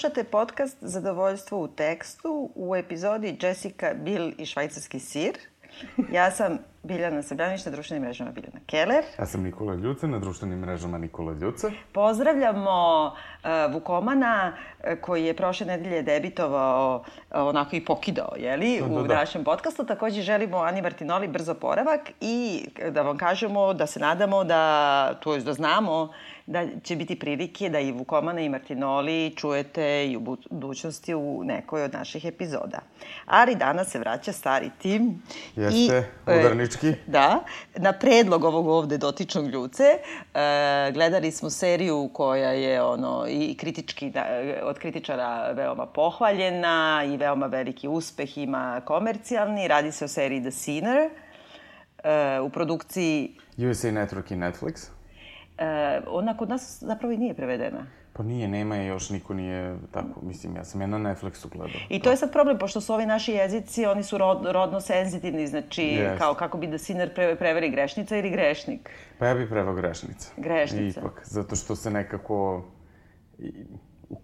Slušate podcast Zadovoljstvo u tekstu u epizodi Jessica, Bill i švajcarski sir. Ja sam Biljana Srbljanić na društvenim mrežama Biljana Keller. Ja sam Nikola Ljuce, na društvenim mrežama Nikola Ljuce. Pozdravljamo uh, Vukomana uh, koji je prošle nedelje debitovao uh, onako i pokidao, jeli, Da, da, u da. našem podcastu. Takođe želimo Ani Martinoli brzo poravak i da vam kažemo da se nadamo da, to jest da znamo da će biti prilike da i Vukomana i Martinoli čujete i u budućnosti u nekoj od naših epizoda. Ali danas se vraća stari tim. Jeste, e, udarnički. Da, na predlog ovog ovde dotičnog ljuce e, gledali smo seriju koja je ono i kritički da, od kritičara veoma pohvaljena i veoma veliki uspeh ima komercijalni. Radi se o seriji The Sinner e, u produkciji USA Network i Netflix. E, ona kod nas zapravo i nije prevedena. Pa nije, nema je, još niko nije tako, mislim, ja sam je na Netflixu gledao. I to je sad problem, pošto su ovi naši jezici, oni su rod, rodno senzitivni, znači Jeste. kao kako bi da Sinner pre, preveri grešnica ili grešnik. Pa ja bih prevao grešnica. Grešnica. Ipak, zato što se nekako...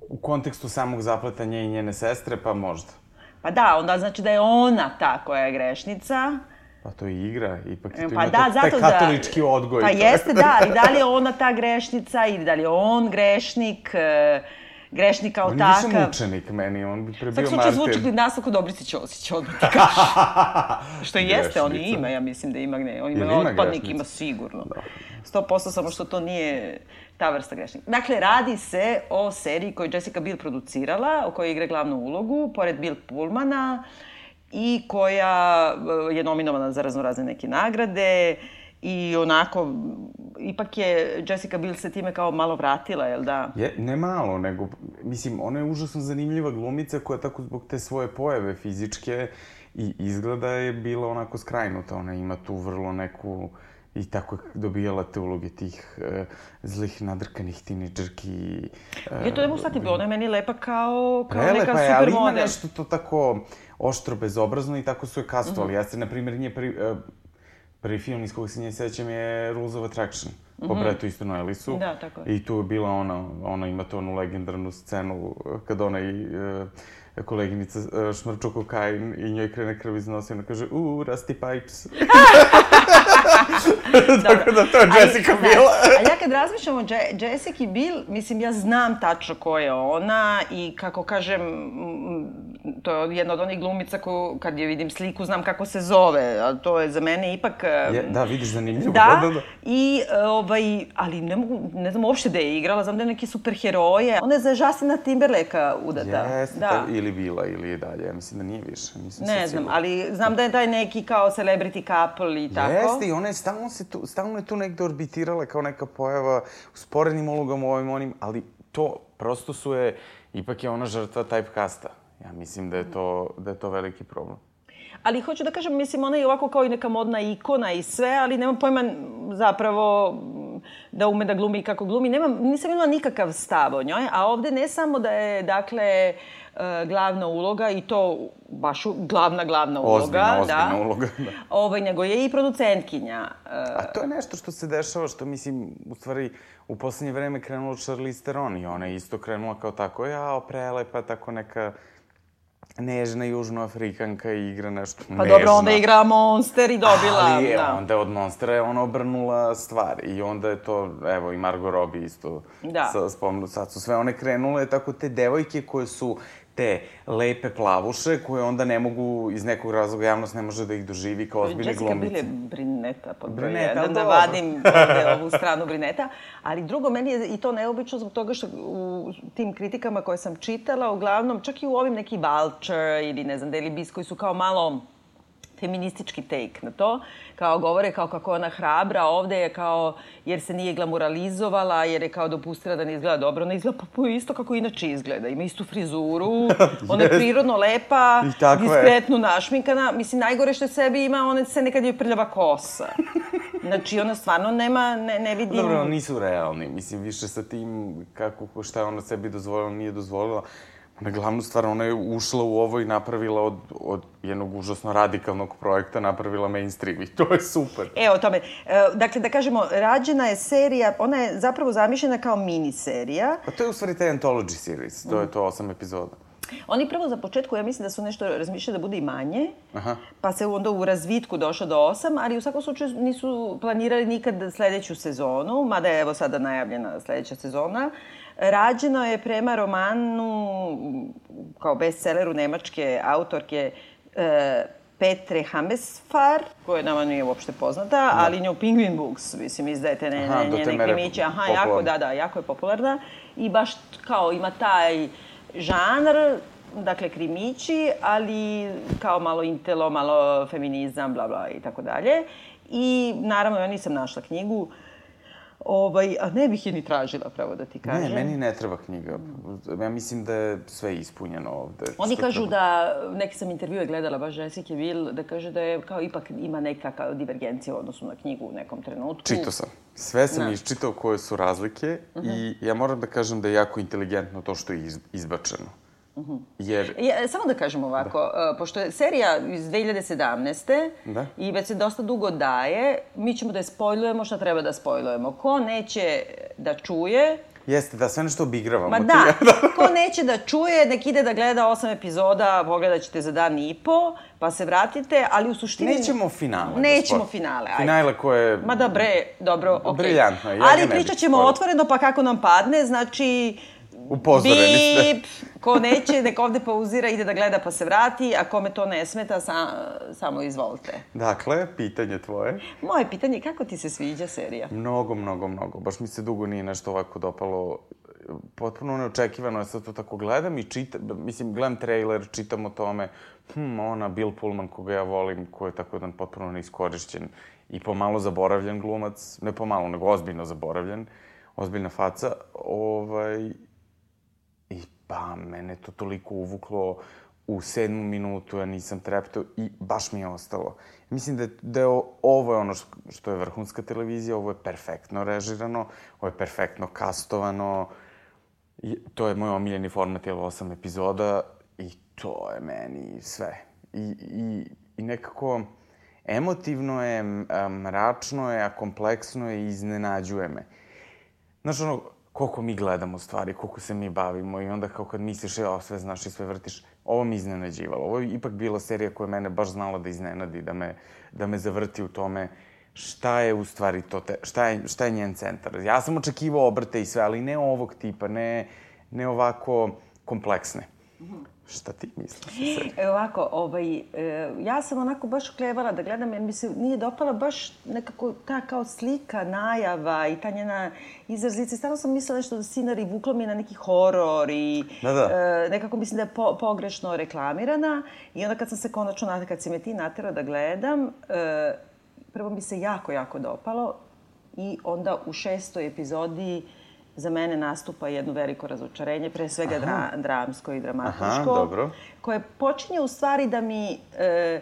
u kontekstu samog zapletanja i njene sestre, pa možda. Pa da, onda znači da je ona ta koja je grešnica. Pa to je igra, ipak to Pa ima da, to, zato taj da... katolički odgoj. Pa jeste, da, ali da li je ona ta grešnica ili da li je on grešnik, e, grešnik kao On takav. mučenik meni, on bi pre Svaki bio slučaj zvuči nastavku Dobrici Ćosić, odmah ti kažem. Što jeste, on i ima, ja mislim da ima, ne, on ima, ima otpadnik, grešnica? ima sigurno. Da. 100% samo što to nije ta vrsta grešnika. Dakle, radi se o seriji koju je Jessica Biel producirala, o kojoj igra glavnu ulogu, pored Bill Pullmana, i koja e, je nominovana za raznorazne neke nagrade i onako, ipak je Jessica Biel se time kao malo vratila, jel da? Je, ne malo, nego, mislim, ona je užasno zanimljiva glumica koja tako zbog te svoje pojave fizičke i izgleda je bila onako skrajnuta. Ona ima tu vrlo neku i tako je dobijala te uloge tih e, zlih, nadrkanih tineđerki. E, Ja to ne mogu shvatiti, ona je meni lepa kao, kao neka Prelepa je, ali ima supermodel. nešto to tako oštro, bezobrazno i tako su je kastovali. Mhm. Ja se, na primjer, nije prvi, e, prvi film iz kog se nje sećam je Rules of Attraction. Po Bretu Eastonu Ellisu. Mhm. Da, tako je. I tu je bila ona, ona ima tu onu legendarnu scenu e, kad ona i e, koleginica e, šmrču kokain i njoj krene krv iz nosa i ona kaže, uuu, Rusty Pipes. Tako da to je Jessica Ali, bila. znaš, A ja kad razmišljam o Je Jessica Biel, mislim, ja znam tačno ko je ona i kako kažem, to je jedna od onih glumica koju, kad je vidim sliku, znam kako se zove, a to je za mene ipak... Je, da, vidiš zanimljivo. Da, da, da. i e, ovaj, ali ne mogu, ne znam uopšte da je igrala, znam da je neki superheroje. Ona je za Justina Timberleka udata. Jeste, da. ta- ili bila, ili je dalje. Ja mislim da nije više. Nisam Ne znam, ali znam da je taj neki kao celebrity couple i tako. Jeste, i ona je stalno, se tu, stalno je tu negde orbitirala kao neka pojava u sporednim ulogama ovim onim, ali to, prosto su je, ipak je ona žrtva typecasta. Ja mislim da je to, da je to veliki problem. Ali hoću da kažem, mislim, ona je ovako kao i neka modna ikona i sve, ali nemam pojma zapravo da ume da glumi i kako glumi. Nemam, nisam imala nikakav stav o njoj, a ovde ne samo da je, dakle, e, glavna uloga i to baš u- glavna, glavna uloga. Ozbiljna, ozbiljna da. uloga, da. Ovaj, nego je i producentkinja. E, A to je nešto što se dešava, što mislim, u stvari, u poslednje vreme krenulo Charlize Theron i ona je isto krenula kao tako, jao, prelepa, tako neka nežna južnoafrikanka i igra nešto pa nežno. dobro, onda igra Monster i dobila. Ali je, da. onda je od Monstera je ona obrnula stvar i onda je to, evo i Margot Robbie isto Da. sa, spomenu, sad su sve one krenule, tako te devojke koje su te lepe plavuše koje onda ne mogu, iz nekog razloga javnost ne može da ih doživi kao ozbiljne Jessica Biel glumice. je brineta pod broj Brineta, jedan, da vadim ovu stranu brineta. Ali drugo, meni je i to neobično zbog toga što u tim kritikama koje sam čitala, uglavnom, čak i u ovim neki Vulture ili ne znam, Daily Beast koji su kao malo feministički take na to, kao govore kao kako ona hrabra, ovde je kao, jer se nije glamuralizovala, jer je kao dopustila da ne izgleda dobro, ona izgleda pa isto kako inače izgleda, ima istu frizuru, ona je prirodno lepa, takva je. diskretno našminkana, mislim, najgore što je sebi ima, ona se nekad je prljava kosa. Znači, ona stvarno nema, ne, ne vidim... Dobro, nisu realni, mislim, više sa tim kako, šta je ona sebi dozvolila, nije dozvolila. Ona glavnu stvar, ona je ušla u ovo i napravila od, od jednog užasno radikalnog projekta, napravila mainstream i to je super. E, o tome. E, dakle, da kažemo, rađena je serija, ona je zapravo zamišljena kao mini serija. Pa to je u stvari taj anthology series, to je to osam epizoda. Oni prvo za početku, ja mislim da su nešto razmišljali da bude i manje, Aha. pa se onda u razvitku došlo do osam, ali u svakom slučaju nisu planirali nikad sledeću sezonu, mada je evo sada najavljena sledeća sezona. Rađeno je prema romanu, kao bestselleru nemačke autorke e, Petre Hamesfar, koja nama nije uopšte poznata, da. ali nju Penguin Books, mislim, izdajete ne, Aha, ne, njene krimiće. Aha, popularna. jako, da, da, jako je popularna. I baš kao ima taj žanr, dakle krimići, ali kao malo intelo, malo feminizam, bla bla i tako dalje. I naravno ja nisam našla knjigu, ovaj, a ne bih je ni tražila, pravo da ti kažem. Ne, meni ne treba knjiga. Ja mislim da je sve ispunjeno ovde. Oni kažu treba. da, neki sam intervjue gledala baš Jessica Will, da kaže da je kao ipak ima neka kao divergencija u odnosu na knjigu u nekom trenutku. Čitao sam. Sve sam Da. Mhm. iščitao koje su razlike i ja moram da kažem da je jako inteligentno to što je iz, izbačeno. Mhm. Jer Ja, samo da kažem ovako, da. pošto je serija iz 2017. Da. i već se dosta dugo daje, mi ćemo da je spojlujemo šta treba da spojlujemo. Ko neće da čuje, jeste da sve nešto obigravamo. ma Ti- da, ko neće da čuje, nek ide da gleda osam epizoda, pogledat ćete za dan i po, pa se vratite, ali u suštini... Nećemo finale. da Nećemo finale, ajde. Finale koje... Ma da bre, dobro, okej. Briljantno je, ja Ali pričat ćemo otvoreno, pa kako nam padne, znači... Upozoreni ste. Bip, ko neće, nek ovde pauzira, ide da gleda pa se vrati, a kome to ne smeta, sa, samo izvolite. Dakle, pitanje tvoje. Moje pitanje je kako ti se sviđa serija? Mnogo, mnogo, mnogo. Baš mi se dugo nije nešto ovako dopalo. Potpuno neočekivano je sad to tako gledam i čitam, mislim, gledam trailer, čitam o tome, hm, ona Bill Pullman koga ja volim, ko je tako jedan potpuno neiskorišćen i pomalo zaboravljen glumac, ne pomalo, nego ozbiljno zaboravljen, ozbiljna faca, ovaj, pa, mene to toliko uvuklo u sedmu minutu, ja nisam treptao i baš mi je ostalo. Mislim da da je ovo je ono što je vrhunska televizija, ovo je perfektno režirano, ovo je perfektno kastovano, I, to je moj omiljeni format, je osam epizoda i to je meni sve. I, i, i nekako emotivno je, mračno je, a kompleksno je i iznenađuje me. Znaš, ono, koliko mi gledamo stvari, koliko se mi bavimo i onda kao kad misliš, ja, sve znaš i sve vrtiš, ovo mi iznenađivalo. Ovo je ipak bila serija koja mene baš znala da iznenadi, da me, da me zavrti u tome šta je u stvari to, te, šta, je, šta je njen centar. Ja sam očekivao obrte i sve, ali ne ovog tipa, ne, ne ovako kompleksne. Šta ti misliš? E, ovako, ovaj, e, ja sam onako baš oklevala da gledam, jer mi se nije dopala baš nekako ta kao slika, najava i ta njena izrazica. I Stvarno sam mislila nešto da scenari vuklo mi je na neki horor i Da, da. e, nekako mislim da je po, pogrešno reklamirana. I onda kad sam se konačno, kad si me ti naterao da gledam, e, prvo mi se jako, jako dopalo i onda u šestoj epizodi za mene nastupa jedno veliko razočarenje, pre svega dra, dramsko i dramatičko Aha, dobro. koje počinje u stvari da mi e,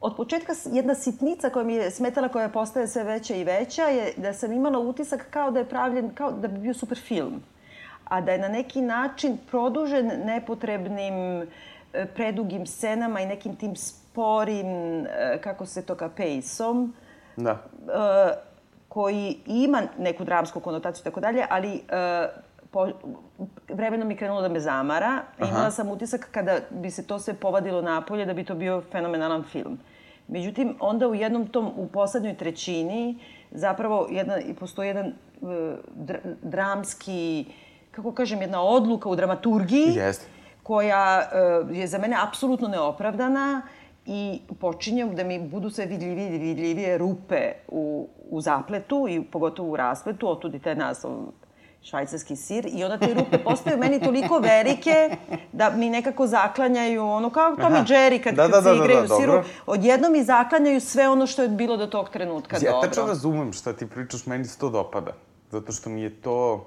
od početka jedna sitnica koja mi je smetala, koja postaje sve veća i veća, je da sam imala utisak kao da je pravljen, kao da bi bio super film. A da je na neki način produžen nepotrebnim e, predugim scenama i nekim tim sporim, e, kako se to ka pace-om, Da. e, koji ima neku dramsku konotaciju i tako dalje, ali e, po, vremenom mi krenulo da me zamara. Aha. Imala sam utisak kada bi se to sve povadilo napolje da bi to bio fenomenalan film. Međutim, onda u jednom tom, u poslednjoj trećini, zapravo jedna, postoji jedan e, dr, dramski, kako kažem, jedna odluka u dramaturgiji Jeste. koja e, je za mene apsolutno neopravdana i počinje da mi budu sve vidljivije i vidljivije rupe u, u zapletu i pogotovo u raspletu, otud i taj naslov švajcarski sir i onda te rupe postaju meni toliko velike da mi nekako zaklanjaju ono kao Tom i. Jerry kad, Da, kad da, se da, da, igraju da, u siru. dobro. Odjednom mi zaklanjaju sve ono što je bilo do tog trenutka Ja dobro. tačno razumem šta ti pričaš, meni se to dopada. Zato što mi je to...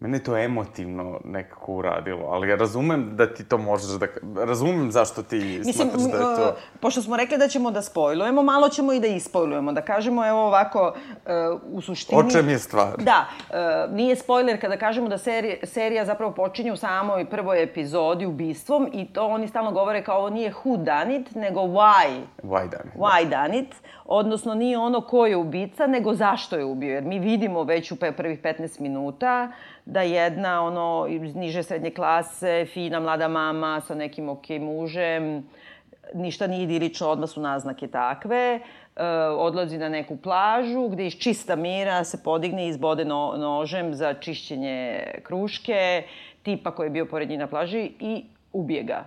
Mene je to emotivno nekako uradilo, ali ja razumem da ti to možeš da... Razumem zašto ti Mislim, smatraš da je to... Pošto smo rekli da ćemo da spojlujemo, malo ćemo i da ispojlujemo. Da kažemo, evo ovako, uh, u suštini... O čem je stvar? Da, uh, nije spojler kada kažemo da serija, serija zapravo počinje u samoj prvoj epizodi ubistvom i to oni stalno govore kao ovo nije who done it, nego why. Why done it. Why done it. Odnosno, nije ono ko je ubica, nego zašto je ubio. Jer mi vidimo već u prvih 15 minuta da jedna ono iz niže srednje klase, fina mlada mama sa nekim ok mužem, ništa nije idilično, odmah su naznake takve, e, odlazi na neku plažu gde iz čista mira se podigne i izbode no, nožem za čišćenje kruške, tipa koji je bio pored njih na plaži i ubije ga.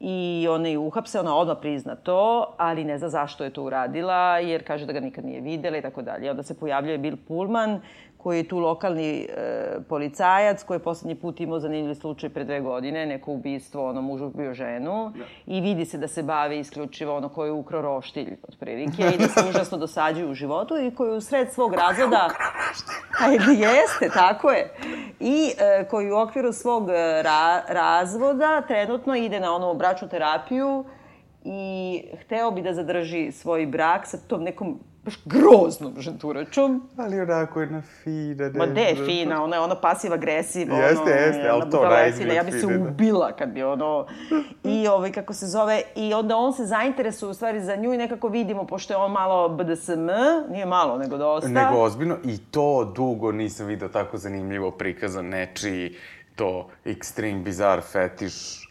I ona je uhapse, ona odmah prizna to, ali ne zna zašto je to uradila, jer kaže da ga nikad nije videla i tako dalje. Onda se pojavljuje Bill Pullman, koji je tu lokalni e, policajac, koji je poslednji put imao zanimljiv slučaj pre dve godine, neko ubistvo, ono, muž ubio ženu, da. i vidi se da se bavi isključivo ono koji je ukro roštilj, otprilike, i da se užasno dosađuju u životu, i koji u sred svog razvoda... Ajde, jeste, tako je. I e, koji u okviru svog e, ra, razvoda trenutno ide na onu bračnu terapiju i hteo bi da zadrži svoj brak sa tom nekom baš groznom ženturačom. Ali onako jedna fina. Ma de je fina, ona je ono pasiv agresiv. Jeste, ono, jeste, ali to najizgled Ja bi se ubila kad bi ono... I ovaj, kako se zove, i onda on se zainteresuje u stvari za nju i nekako vidimo, pošto je on malo BDSM, nije malo, nego dosta. Nego ozbiljno, i to dugo nisam video tako zanimljivo prikazan nečiji to extreme, bizar, fetiš,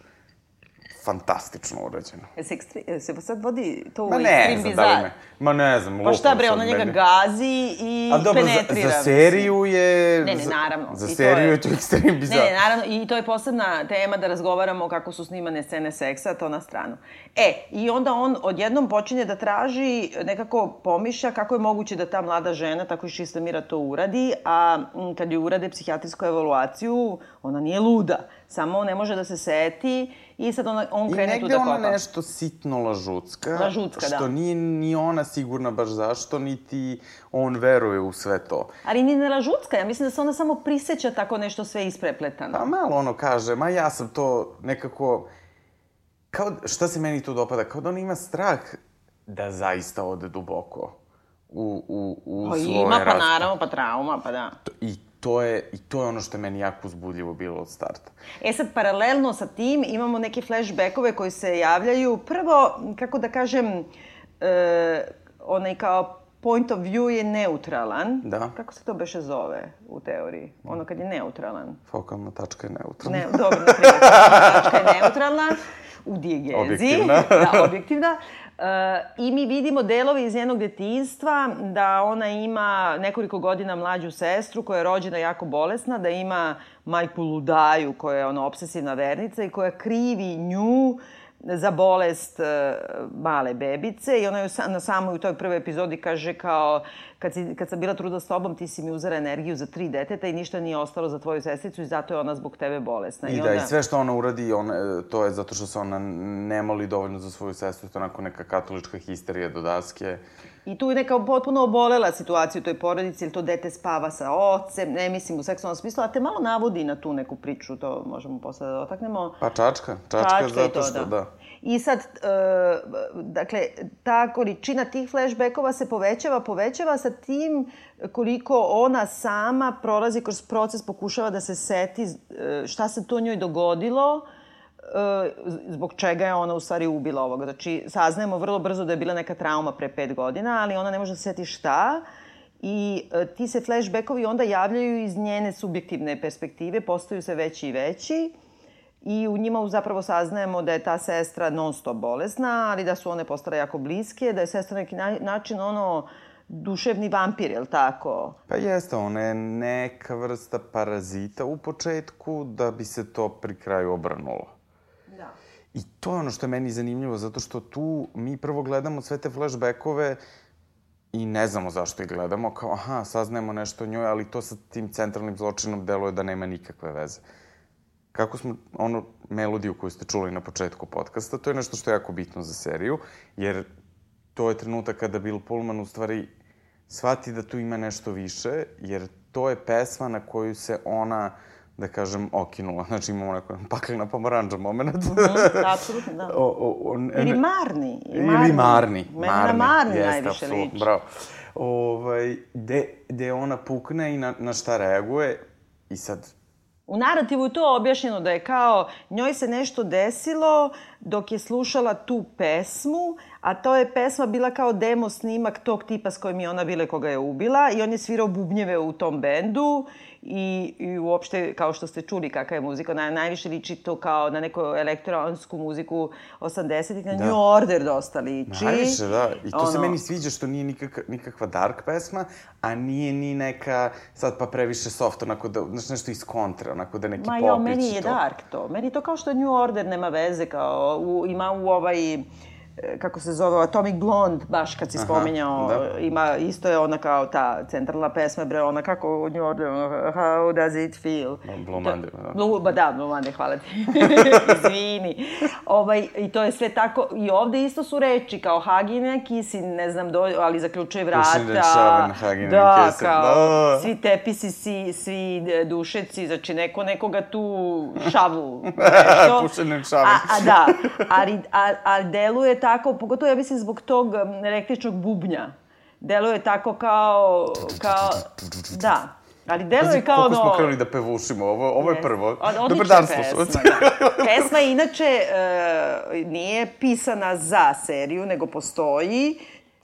fantastično urađeno. E se, ekstri, e, se sad vodi to u Ma ne znam da li me... Ma ne znam, Pa šta bre, ona njega meni... gazi i A dobro, penetrira. Za, za seriju je... Ne, ne, naravno. Za, za seriju je to ekstrem bizar. Ne, ne, naravno. I to je posebna tema da razgovaramo kako su snimane scene seksa, to na stranu. E, i onda on odjednom počinje da traži, nekako pomišlja kako je moguće da ta mlada žena, tako i čista mira, to uradi, a kad ju urade psihijatrijsku evaluaciju, ona nije luda. Samo ne može da se seti i sad ona, on krene tu da kopa. I negde ona nešto sitno lažucka. Lažucka, što da. Što nije ni ona sigurna baš zašto, niti on veruje u sve to. Ali ni ne lažucka, ja mislim da se ona samo priseća tako nešto sve isprepletano. Pa malo ono kaže, ma ja sam to nekako... Kao, šta se meni tu dopada? Kao da on ima strah da zaista ode duboko u, u, u pa svoje ima, pa naravno, pa trauma, pa da. I to je, i to je ono što je meni jako uzbudljivo bilo od starta. E sad, paralelno sa tim imamo neke flashbackove koji se javljaju. Prvo, kako da kažem, e, onaj kao point of view je neutralan. Da. Kako se to beše zove u teoriji? Ono kad je neutralan. Fokalna tačka je neutralna. Ne, dobro, na primjer, tačka je neutralna u dijegezi. Objektivna. da, objektivna. Uh, I mi vidimo delove iz njenog detinstva, da ona ima nekoliko godina mlađu sestru koja je rođena jako bolesna, da ima majku Ludaju koja je ono obsesivna vernica i koja krivi nju za bolest uh, male bebice i ona je na samoj u toj prvoj epizodi kaže kao kad, si, kad sam bila truda s tobom ti si mi uzela energiju za tri deteta i ništa nije ostalo za tvoju sestricu i zato je ona zbog tebe bolesna. I, I da, i sve što ona uradi, ona, to je zato što se ona ne moli dovoljno za svoju sestru, to je onako neka katolička histerija do daske. I tu je neka potpuno obolela situacija u toj porodici, jer to dete spava sa ocem, ne mislim u seksualnom smislu, a te malo navodi na tu neku priču, to možemo posle da dotaknemo. Pa čačka, čačka, čačka zato to, što, da. da. I sad, e, dakle, ta količina tih flashbackova se povećava, povećava sa tim koliko ona sama prolazi kroz proces, pokušava da se seti e, šta se to njoj dogodilo, zbog čega je ona u stvari ubila ovoga. Znači, saznajemo vrlo brzo da je bila neka trauma pre pet godina, ali ona ne može da se seti šta. I e, ti se flashbackovi onda javljaju iz njene subjektivne perspektive, postaju sve veći i veći i u njima zapravo saznajemo da je ta sestra non stop bolesna, ali da su one postale jako bliske, da je sestra na neki način ono duševni vampir, je li tako? Pa jeste, ona je neka vrsta parazita u početku da bi se to pri kraju obrnulo. I to je ono što je meni zanimljivo, zato što tu mi prvo gledamo sve te flashbackove i ne znamo zašto ih gledamo, kao aha, saznajemo nešto o njoj, ali to sa tim centralnim zločinom deluje da nema nikakve veze. Uh, kako smo, ono, melodiju koju ste čuli na početku podcasta, to je nešto što je jako bitno za seriju, jer to je trenutak kada Bill Pullman u stvari shvati da tu ima nešto više, jer to je pesma na koju se ona da kažem, okinula. Znači imamo neko paklina pomoranđa moment. Mm -hmm, apsolutno, da. O, o, o, ne, Ili Marni. Marni. Ili Marni. Mene Marni, na Marni jeste, najviše apsolut, liči. Bravo. Ovaj, de, de ona pukne i na, na šta reaguje i sad U narativu je to objašnjeno da je kao njoj se nešto desilo dok je slušala tu pesmu, a to je pesma bila kao demo snimak tog tipa s kojim je ona bile koga je ubila i on je svirao bubnjeve u tom bendu i, i uopšte, kao što ste čuli kakva je muzika, na, najviše liči to kao na neku elektronsku muziku 80-ih, na da. New Order dosta liči. Najviše, da. I to ono... se meni sviđa što nije nikakva, nikakva dark pesma, a nije ni neka sad pa previše soft, onako da, znaš, nešto iz kontra, onako da neki Ma, popić. Ma jo, meni je to. dark to. Meni to kao što New Order nema veze, kao u, ima u ovaj kako se zove, Atomic Blonde, baš kad si spominjao, da. ima, isto je ona kao ta centralna pesma, bre, ona kako u New Orleans, how does it feel? Blue Monday, da. Blue, ba da, Blue Monday, hvala ti. Izvini. Ovaj, I to je sve tako, i ovde isto su reči, kao Hagine, Kisi, ne znam, do, ali zaključuje vrata. Hagine, da. Kao, da. svi tepisi, svi, svi dušeci, znači neko nekoga tu šavu. Pušine čaven. A, a da, ali, a, a deluje tako, pogotovo ja mislim zbog tog električnog bubnja. Deluje tako kao, kao, da. Ali deluje kao ono... Kako smo krenuli da pevušimo, ovo, ovo je prvo. Od, Dobar dan, slušalci. Da. Pesma inače e, nije pisana za seriju, nego postoji.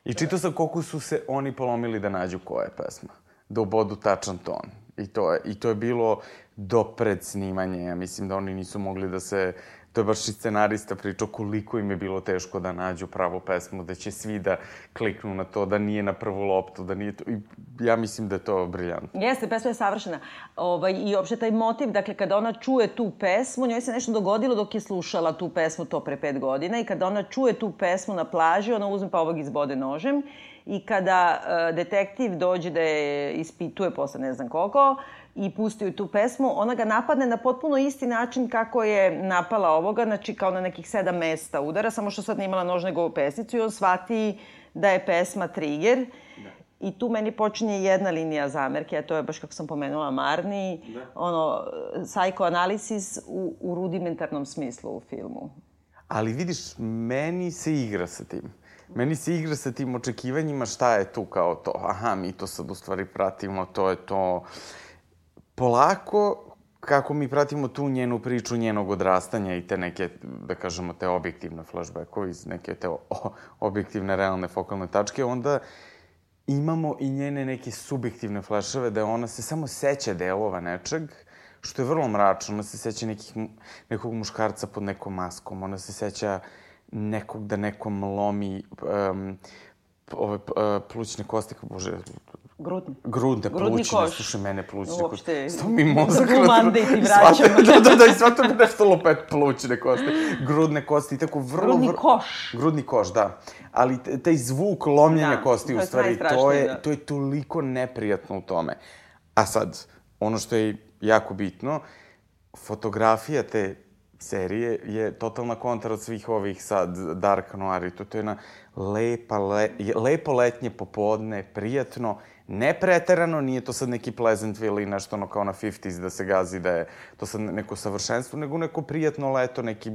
I čitao sam koliko su se oni polomili da nađu koja je pesma. Da obodu tačan ton. I to je, i to je bilo do pred snimanja. Ja mislim da oni nisu mogli da se to je baš i scenarista pričao koliko im je bilo teško da nađu pravu pesmu, da će svi da kliknu na to, da nije na prvu loptu, da nije to... I ja mislim da je to briljantno. Jeste, pesma je savršena. Ovaj, I uopšte taj motiv, dakle, kada ona čuje tu pesmu, njoj se nešto dogodilo dok je slušala tu pesmu to pre pet godina i kada ona čuje tu pesmu na plaži, ona uzme pa ovog izbode nožem i kada uh, detektiv dođe da je ispituje posle ne znam koliko, i pusti tu pesmu, ona ga napadne na potpuno isti način kako je napala ovoga, znači kao na nekih sedam mesta udara, samo što sad nije imala nož nego pesnicu i on shvati da je pesma trigger. Da. I tu meni počinje jedna linija zamerke, a to je baš kako sam pomenula Marni, da. ono, psychoanalisis u, u rudimentarnom smislu u filmu. Ali vidiš, meni se igra sa tim. Meni se igra sa tim očekivanjima šta je tu kao to. Aha, mi to sad u stvari pratimo, to je to polako, kako mi pratimo tu njenu priču njenog odrastanja i te neke, da kažemo, te objektivne flashbackove iz neke te o, objektivne, realne fokalne tačke, onda imamo i njene neke subjektivne flashove da ona se samo seća delova nečeg, što je vrlo mračno. Ona se seća nekih, nekog muškarca pod nekom maskom, ona se seća nekog da nekom lomi um, ove uh, plućne kosti, bože, Grudni. Grudne, Grudni plućne, koš. slušaj mene plućne. Uopšte. Sto mi mozak. Za Monday ti vraćamo. da, da, da, i svato mi nešto lupet plućne kosti. Grudne kosti, tako vrlo... Grudni vrlo, koš. Grudni koš, da. Ali taj zvuk lomljenja da, kosti, u stvari, to je, da. to je toliko neprijatno u tome. A sad, ono što je jako bitno, fotografija te serije je totalna kontra od svih ovih sad dark noir i to, to je jedna lepa, le, lepo letnje popodne, prijatno, ne preterano, nije to sad neki Pleasantville i nešto ono kao na 50s da se gazi da je to sad neko savršenstvo, nego neko prijatno leto, neki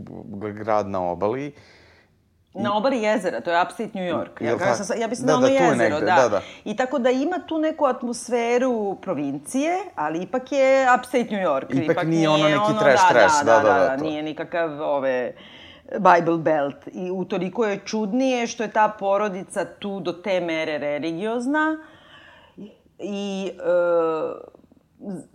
grad na obali. Na obali jezera, to je upstate New York. Ja, kažem, sam, ja mislim da, da ono da, jezero, negde, da. da. da. I tako da ima tu neku atmosferu provincije, ali ipak je upstate New York. Ipak, ipak nije, nije ono neki ono, trash, da, trash, da, da, da, da, da, da, nije nikakav ove Bible Belt. I utoliko je čudnije što je ta porodica tu do te mere religiozna i e,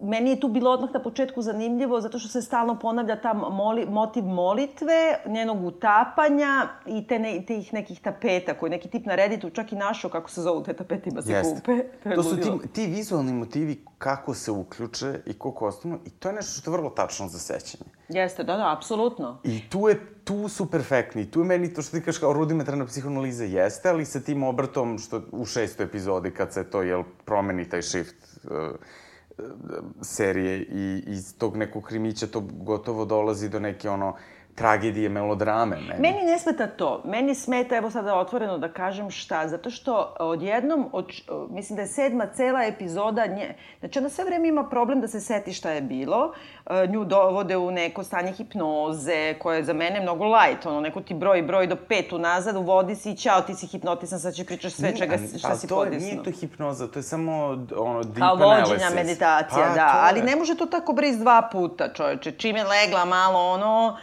meni je tu bilo odmah na početku zanimljivo zato što se stalno ponavlja ta moli, motiv molitve, njenog utapanja i te ne, tih nekih tapeta koji neki tip na Redditu čak i našao kako se zovu te tapetima se Jeste. kupe. To, to su ti, ti vizualni motivi kako se uključe i koliko ostanu i to je nešto što je vrlo tačno za sećanje. Jeste, da, da, apsolutno. I tu je, tu su perfektni. Tu je meni to što ti kažeš kao rudimentarna psihoanaliza jeste, ali sa tim obrtom što u šestoj epizodi kad se to, jel, promeni taj shift uh, serije i iz tog nekog krimića to gotovo dolazi do neke ono tragedije, melodrame. Meni. Meni ne smeta to. Meni smeta, evo sada otvoreno da kažem šta, zato što odjednom, od, mislim da je sedma cela epizoda nje, znači ona sve vreme ima problem da se seti šta je bilo, e, nju dovode u neko stanje hipnoze, koje je za mene mnogo light, ono, neko ti broj, broj do pet unazad, uvodi si i čao, ti si hipnotisan, sad će pričaš sve čega, šta pa, si to, podisno. Nije to hipnoza, to je samo ono, deep Kao analysis. vođenja meditacija, pa, da, ali ne može to tako briz dva puta, čoveče, čim je legla malo, ono,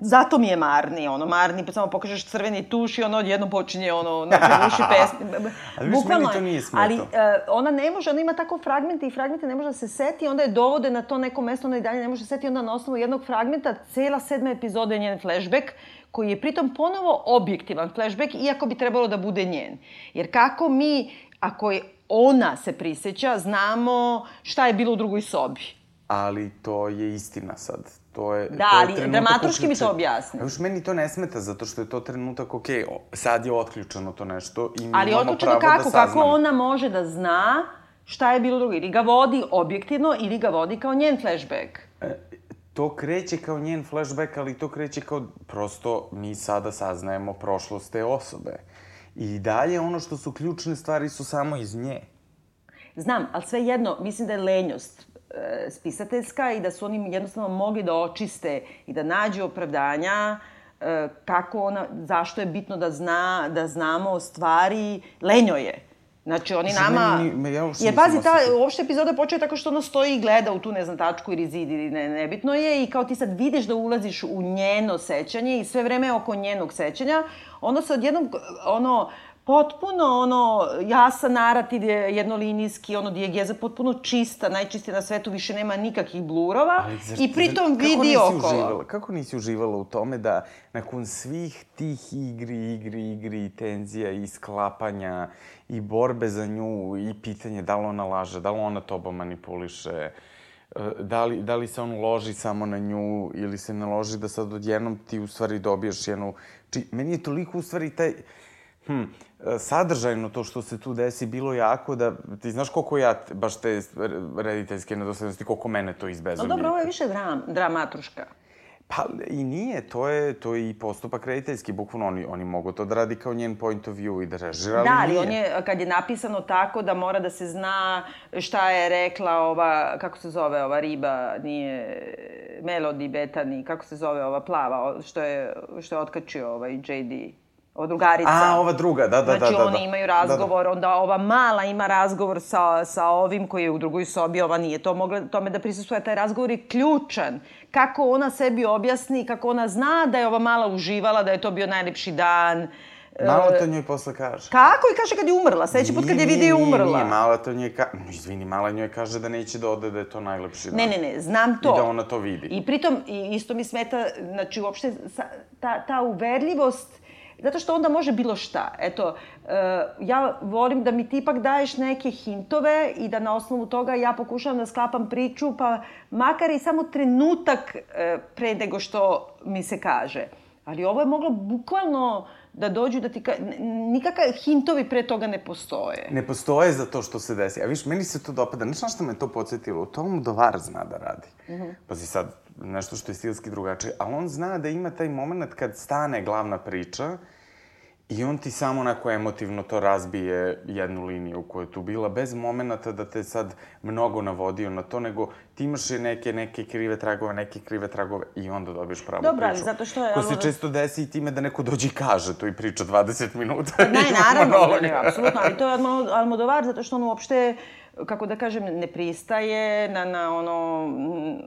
zato mi je Marni, ono, Marni, pa samo pokažeš crveni tuš i ono odjednom počinje, ono, na uši pesmi. ali meni to nije smeto. Ali uh, ona ne može, ona ima tako fragmente i fragmente ne može da se seti, onda je dovode na to neko mesto, ona i dalje ne može da se seti, onda na osnovu jednog fragmenta, cela sedma epizoda je njen flashback, koji je pritom ponovo objektivan flashback, iako bi trebalo da bude njen. Jer kako mi, ako je ona se priseća, znamo šta je bilo u drugoj sobi. Ali to je istina sad to je... Da, to je ali dramaturški mi to objasni. Još meni to ne smeta, zato što je to trenutak, ok, sad je otključeno to nešto i mi ali imamo pravo kako, da saznamo. kako ona može da zna šta je bilo drugo. Ili ga vodi objektivno, ili ga vodi kao njen flashback. E, to kreće kao njen flashback, ali to kreće kao prosto mi sada saznajemo prošlost te osobe. I dalje ono što su ključne stvari su samo iz nje. Znam, ali sve jedno, mislim da je lenjost spisateljska i da su oni jednostavno mogli da očiste i da nađu opravdanja e, kako ona, zašto je bitno da zna, da znamo stvari, lenjo je. Znači, oni Što nama... ni- ja Jer, pazi, ta, uopšte epizoda počeje tako što ona stoji i gleda u tu, ne znam, tačku ili zid ili ne, nebitno je i kao ti sad vidiš da ulaziš u njeno sećanje i sve vreme oko njenog sećanja, onda se odjednom, ono, potpuno ono jasan narativ je jednolinijski, ono dijegeza potpuno čista, najčistija na svetu, više nema nikakvih blurova zar- i pritom zar- kako vidi nisi okolo. Uživala, kako nisi uživala u tome da nakon svih tih igri, igri, igri i tenzija i sklapanja i borbe za nju i pitanje da li ona laže, da li ona tobom manipuliše, e, da li, da li se on loži samo na nju ili se ne loži da sad odjednom ti u stvari dobiješ jednu... Či, meni je toliko u stvari taj... Hm, e, sadržajno to što se tu desi bilo jako da... Ti znaš koliko ja baš te rediteljske nedoslednosti, koliko mene to No izbezumlji. dobro, ovo je više dram, dramatruška. Pa i nije, to je, to je i postupak rediteljski, bukvalno oni, oni mogu to da radi kao njen point of view i da režira, ali Da, ali nije. on je, kad je napisano tako da mora da se zna šta je rekla ova, kako se zove ova riba, nije Melody Betani, kako se zove ova plava, što je, što je otkačio ovaj JD, ova drugarica. A, ova druga, da, da, znači, da, da. oni imaju razgovor, onda ova mala ima razgovor sa, sa ovim koji je u drugoj sobi, ova nije to mogla tome da prisustuje. Taj razgovor je ključan. Kako ona sebi objasni, kako ona zna da je ova mala uživala, da je to bio najlepši dan. Da. Malo to njoj posle kaže. Kako? I kaže kad je umrla. Sledeći put kad je Nije, vidi je umrla. Nije, mala to njoj kaže, izvini, mala njoj kaže da neće da ode, da je to najlepši dan. Ne, ne, ne, znam to. I da ona to vidi. I pritom, isto mi smeta, znači, uopšte, ta, ta uverljivost, zato što onda može bilo šta. Eto, uh, ja volim da mi ti ipak daješ neke hintove i da na osnovu toga ja pokušavam da sklapam priču, pa makar i samo trenutak uh, pre nego što mi se kaže. Ali ovo je moglo bukvalno da dođu da ti ka... Nikakve hintovi pre toga ne postoje. Ne postoje za to što se desi. A viš, meni se to dopada. Znaš na što me to podsjetilo? To Almodovar zna da radi. Mm. -hmm. Pazi sad, nešto što je stilski drugačije. Ali on zna da ima taj moment kad stane glavna priča i on ti samo onako emotivno to razbije jednu liniju koja je tu bila, bez momenta da te sad mnogo navodio na to, nego ti imaš neke, neke krive tragove, neke krive tragove i onda dobiješ pravu Dobro, ali priču. zato što je Ko se Almodovar- često desi i time da neko dođe i kaže to i priča 20 minuta. Ne, i ima naravno, ne, apsolutno, ali to je Almo- Almodovar zato što on uopšte kako da kažem, ne pristaje na, na ono,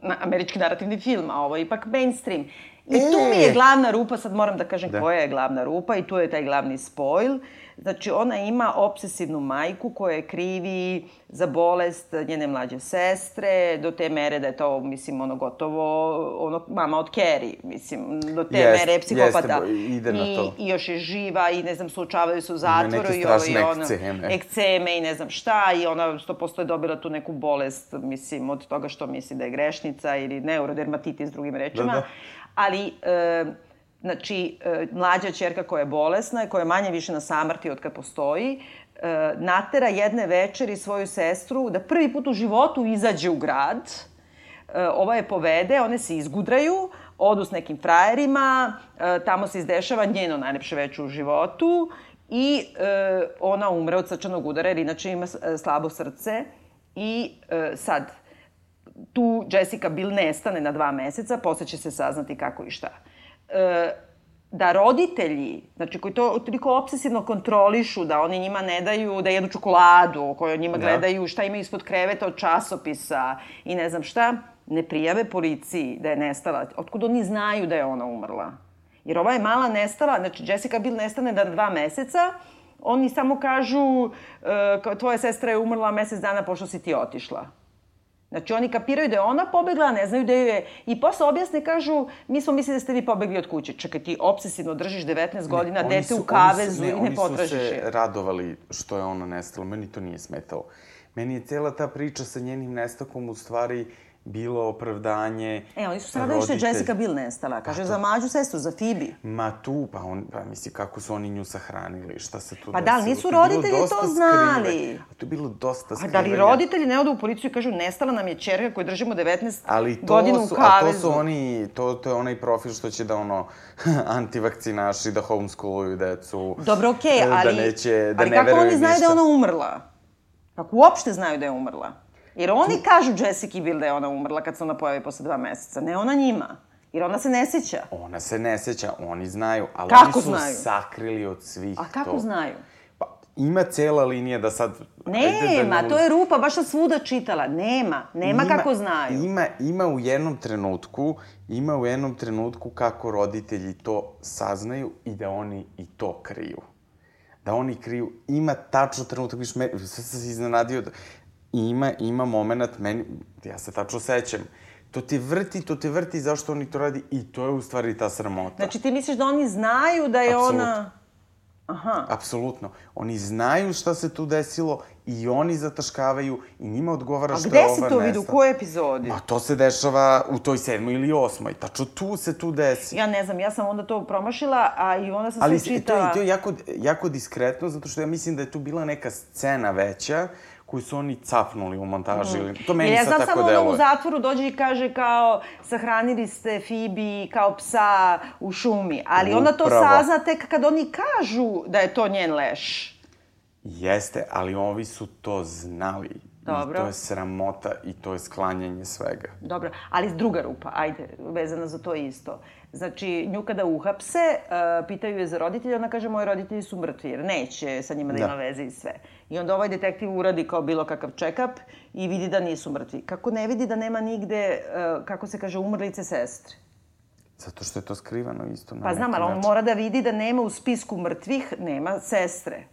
na američki narativni film, a ovo je ipak mainstream. I tu mi je E! glavna rupa, sad moram da kažem Da. koja je glavna rupa i tu je taj glavni spoil. Znači, ona ima obsesivnu majku koja je krivi za bolest njene mlađe sestre, do te mere da je to, mislim, ono gotovo, ono, mama od Carrie, mislim, do te Jest, mere je psihopata. jeste, ide na I, to. I još je živa i, ne znam, suočavaju se u zatvoru i ovo i ono. ekceme. Ekceme i ne znam šta i ona 100% je dobila tu neku bolest, mislim, od toga što misli da je grešnica ili neurodermatitis drugim rečima. Da, da. Ali, e, znači, e, mlađa čerka koja je bolesna i koja je manje više na samrti od kad postoji, e, natera jedne večeri svoju sestru da prvi put u životu izađe u grad, E, ova je povede, one se izgudraju, odu s nekim frajerima, e, tamo se izdešava njeno najlepše veće u životu i e, ona umre od srčanog udara jer inače ima e, slabo srce i e, sad tu Jessica Biel nestane na dva meseca, posle će se saznati kako i šta. E, da roditelji, znači koji to toliko obsesivno kontrolišu, da oni njima ne daju da jedu čokoladu, koji njima da. gledaju šta ima ispod kreveta od časopisa i ne znam šta, ne prijave policiji da je nestala. Otkud oni znaju da je ona umrla? Jer ova je mala nestala, znači Jessica Biel nestane da dva meseca, oni samo kažu e, tvoja sestra je umrla mesec dana pošto si ti otišla. Znači, oni kapiraju da je ona pobegla, ne znaju da je... I posle objasne kažu, mi smo mislili da ste vi pobegli od kuće. Čekaj, ti obsesivno držiš 19 godina, ne, dete su, u kavezu ne, i ne potražiš je. Oni su se radovali što je ona nestala. Meni to nije smetalo. Meni je cela ta priča sa njenim nestakom u stvari bilo opravdanje E, oni su što je Jessica Biel nestala. Kaže, pa za mađu sestru, za Phoebe. Ma tu, pa, on, pa misli, kako su oni nju sahranili, šta se tu Pa da, nisu roditelji to znali. Skrive. A to je bilo dosta skrivenja. A da li roditelji ne odu u policiju i kažu, nestala nam je čerka koju držimo 19 Ali to godina su, u kavezu. A to su oni, to, to je onaj profil što će da ono, antivakcinaši, da homeschooluju decu. Dobro, okej, okay, ali, da neće, da ali ne kako oni znaju ništa. da je ona umrla? Kako uopšte znaju da je umrla? Jer oni kažu Jessica Biel da je ona umrla kad se ona pojavi posle dva meseca. Ne ona njima. Jer ona se ne seća. Ona se ne seća, oni znaju, ali kako oni su znaju? sakrili od svih A kako to. znaju? Pa, ima cela linija da sad... Nema, da to je rupa, baš sam svuda čitala. Nema, nema ima, kako znaju. Ima, ima u jednom trenutku, ima u jednom trenutku kako roditelji to saznaju i da oni i to kriju da oni kriju, ima tačno trenutak, viš, me, sad sam se iznenadio, da, ima, ima moment, meni, ja se tačno sećam, to te vrti, to te vrti zašto oni to radi i to je u stvari ta sramota. Znači ti misliš da oni znaju da je Absolutno. ona... Aha. Apsolutno. Oni znaju šta se tu desilo i oni zataškavaju i njima odgovara što je ova nesta. A gde si to vidio? U kojoj epizodi? A to se dešava u toj sedmoj ili osmoj. Tačno tu se tu desi. Ja ne znam, ja sam onda to promašila, a i onda sam Ali sve čitala... Ali to je, to je jako, jako diskretno, zato što ja mislim da je tu bila neka scena veća koju su oni capnuli u montaži. Mm. To meni ja sad tako deluje. Ja znam samo u zatvoru dođe i kaže kao sahranili ste Fibi kao psa u šumi. Ali Upravo. ona to sazna tek kad oni kažu da je to njen leš. Jeste, ali ovi su to znali. Dobro. I to je sramota i to je sklanjanje svega. Dobro, ali druga rupa, ajde, vezana za to isto. Znači, nju kada uhapse, uh, pitaju je za roditelje, ona kaže, moji roditelji su mrtvi, jer neće sa njima da, da ima veze i sve. I onda ovaj detektiv uradi kao bilo kakav check-up i vidi da nisu mrtvi. Kako ne vidi da nema nigde, uh, kako se kaže, umrlice sestre? Zato što je to skrivano isto. Na pa znam, ali on mora da vidi da nema u spisku mrtvih, nema sestre.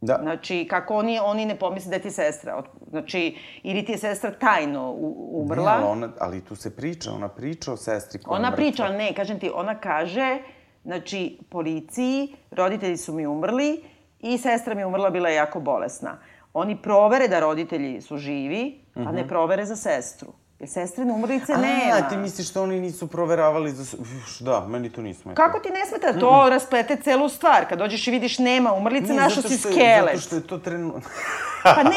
Da. Znači, kako oni, oni ne pomisle da je ti sestra. Znači, ili ti je sestra tajno umrla. Ne, ali, ona, ali tu se priča, ona priča o sestri koja Ona priča, ali ne, kažem ti, ona kaže, znači, policiji, roditelji su mi umrli i sestra mi umrla, bila je jako bolesna. Oni provere da roditelji su živi, a ne mhm. provere za sestru. Jer sestrine umrlice nema. A, ti misliš da oni nisu proveravali za... Uf, da, meni to nismo. Kako ti ne smeta? To mm. rasplete celu stvar. Kad dođeš i vidiš nema umrlice, našo si skelet. Zato što je to trenutno... pa ne,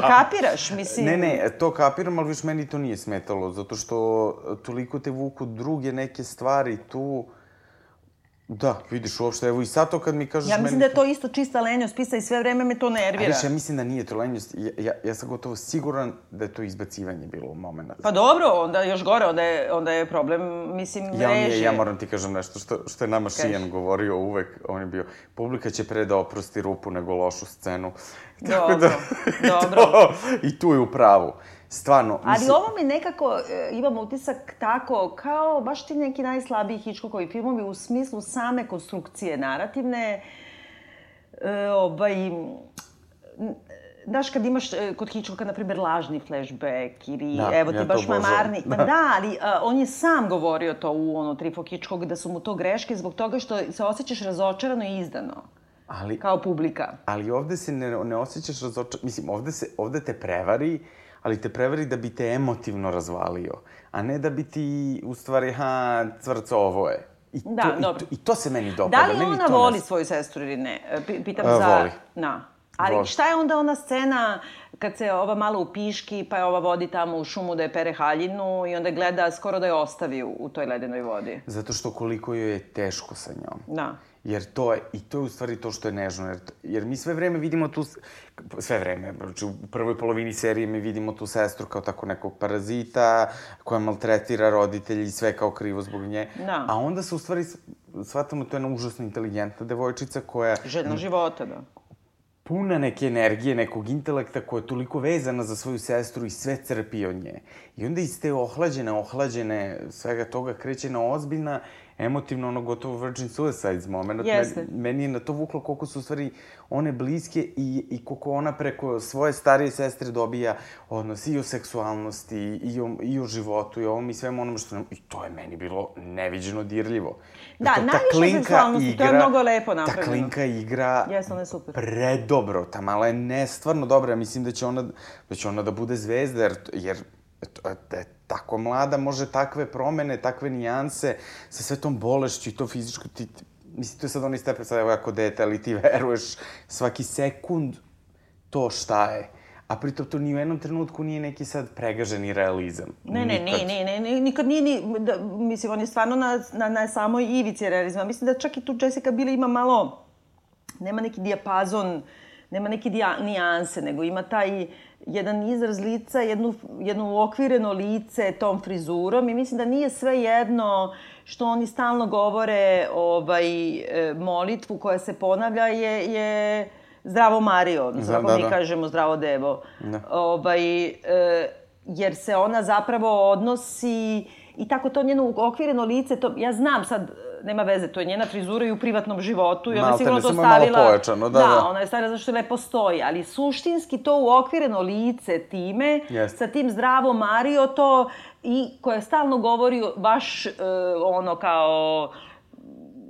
kapiraš, mislim... Ne, ne, to kapiram, ali viš meni to nije smetalo. Zato što toliko te vuku druge neke stvari tu... Da, vidiš uopšte, evo i sad to kad mi kažeš Ja mislim meni... da je to isto čista lenjost pisa i sve vreme me to nervira. Ali ja mislim da nije to lenjost. Ja, ja, ja sam gotovo siguran da je to izbacivanje bilo u moment. Pa dobro, onda još gore, onda je, onda je problem, mislim, ja, režije. Ja moram ti kažem nešto što, što je nama Kaži. Šijan govorio uvek. On je bio, publika će pre da oprosti rupu nego lošu scenu. Dobro, da, dobro. To, I tu je u pravu. Stvarno. Ali mislim... ovo mi nekako, e, imam utisak tako, kao baš ti neki najslabiji Hitchcockovi filmovi u smislu same konstrukcije narativne. E, ovaj, Znaš, kad imaš e, kod Hitchcocka, na primjer, lažni flashback ili da, evo ti ja baš mamarni. Da. da, ali a, on je sam govorio to u ono Trifo Hitchcock da su mu to greške zbog toga što se osjećaš razočarano i izdano. Ali, kao publika. Ali ovde se ne, ne osjećaš razočarano. Mislim, ovde, se, ovde te prevari ali te prevari da bi te emotivno razvalio, a ne da bi ti, u stvari, ha, cvrco, ovo je. I da, to, dobro. I to, I to se meni dopada. Da li meni ona voli nas... svoju sestru ili ne? Pitam A, za... Voli. Na. Ali voli. šta je onda ona scena kad se ova malo upiški, pa je ova vodi tamo u šumu da je pere haljinu i onda gleda skoro da je ostavi u, u toj ledenoj vodi. Zato što koliko joj je teško sa njom. Da. Jer to je, i to je u stvari to što je nežno, jer, jer mi sve vreme vidimo tu, sve vreme, znači u prvoj polovini serije mi vidimo tu sestru kao tako nekog parazita, koja maltretira roditelji i sve kao krivo zbog nje. Da. A onda se u stvari shvatamo, to je jedna užasno inteligentna devojčica koja... Željna života, da puna neke energije, nekog intelekta koja je toliko vezana za svoju sestru i sve crpi od nje. I onda iz te ohlađene, ohlađene svega toga kreće na ozbiljna emotivno ono gotovo Virgin Suicides moment. Jeste. Meni je na to vuklo koliko su u stvari one bliske i, i koliko ona preko svoje starije sestre dobija odnos i o seksualnosti, i o, i o životu, i o ovom i svemu onom što nam... I to je meni bilo neviđeno dirljivo. Da, to, najviše seksualnosti, igra, to je mnogo lepo napravljeno. Ta klinka igra Jes, ona je super. predobro. Ta mala je nestvarno dobra. Mislim da će ona, da, će ona da bude zvezda, jer, jer je tako mlada može takve promene, takve nijanse, sa sve tom bolešću i to fizičko, ti, mislim, to je sad onaj stepen, sad evo jako dete, ali ti veruješ svaki sekund to šta je. A pritom to ni u jednom trenutku nije neki sad pregaženi realizam. Ne, ne, nikad. ne, ne, ne, nikad nije ni, da, mislim, on je stvarno na, na, na samoj ivici realizma. Mislim da čak i tu Jessica Biel ima malo, nema neki dijapazon, nema neke dija, nijanse, nego ima taj jedan izraz lica, jednu, jedno uokvireno lice tom frizurom i mislim da nije sve jedno što oni stalno govore ovaj, e, molitvu koja se ponavlja je, je zdravo Mario, odnosno da, da, mi da. kažemo zdravo Devo. Da. Ovaj, e, jer se ona zapravo odnosi i tako to njeno okvireno lice, to, ja znam sad nema veze, to je njena frizura i u privatnom životu i ona sigurno to stavila... Malo pojačano, da, da. Da, ona je stavila zato što lepo stoji, ali suštinski to uokvireno lice time, Jest. sa tim zdravo Mario to i koja stalno govori baš uh, ono kao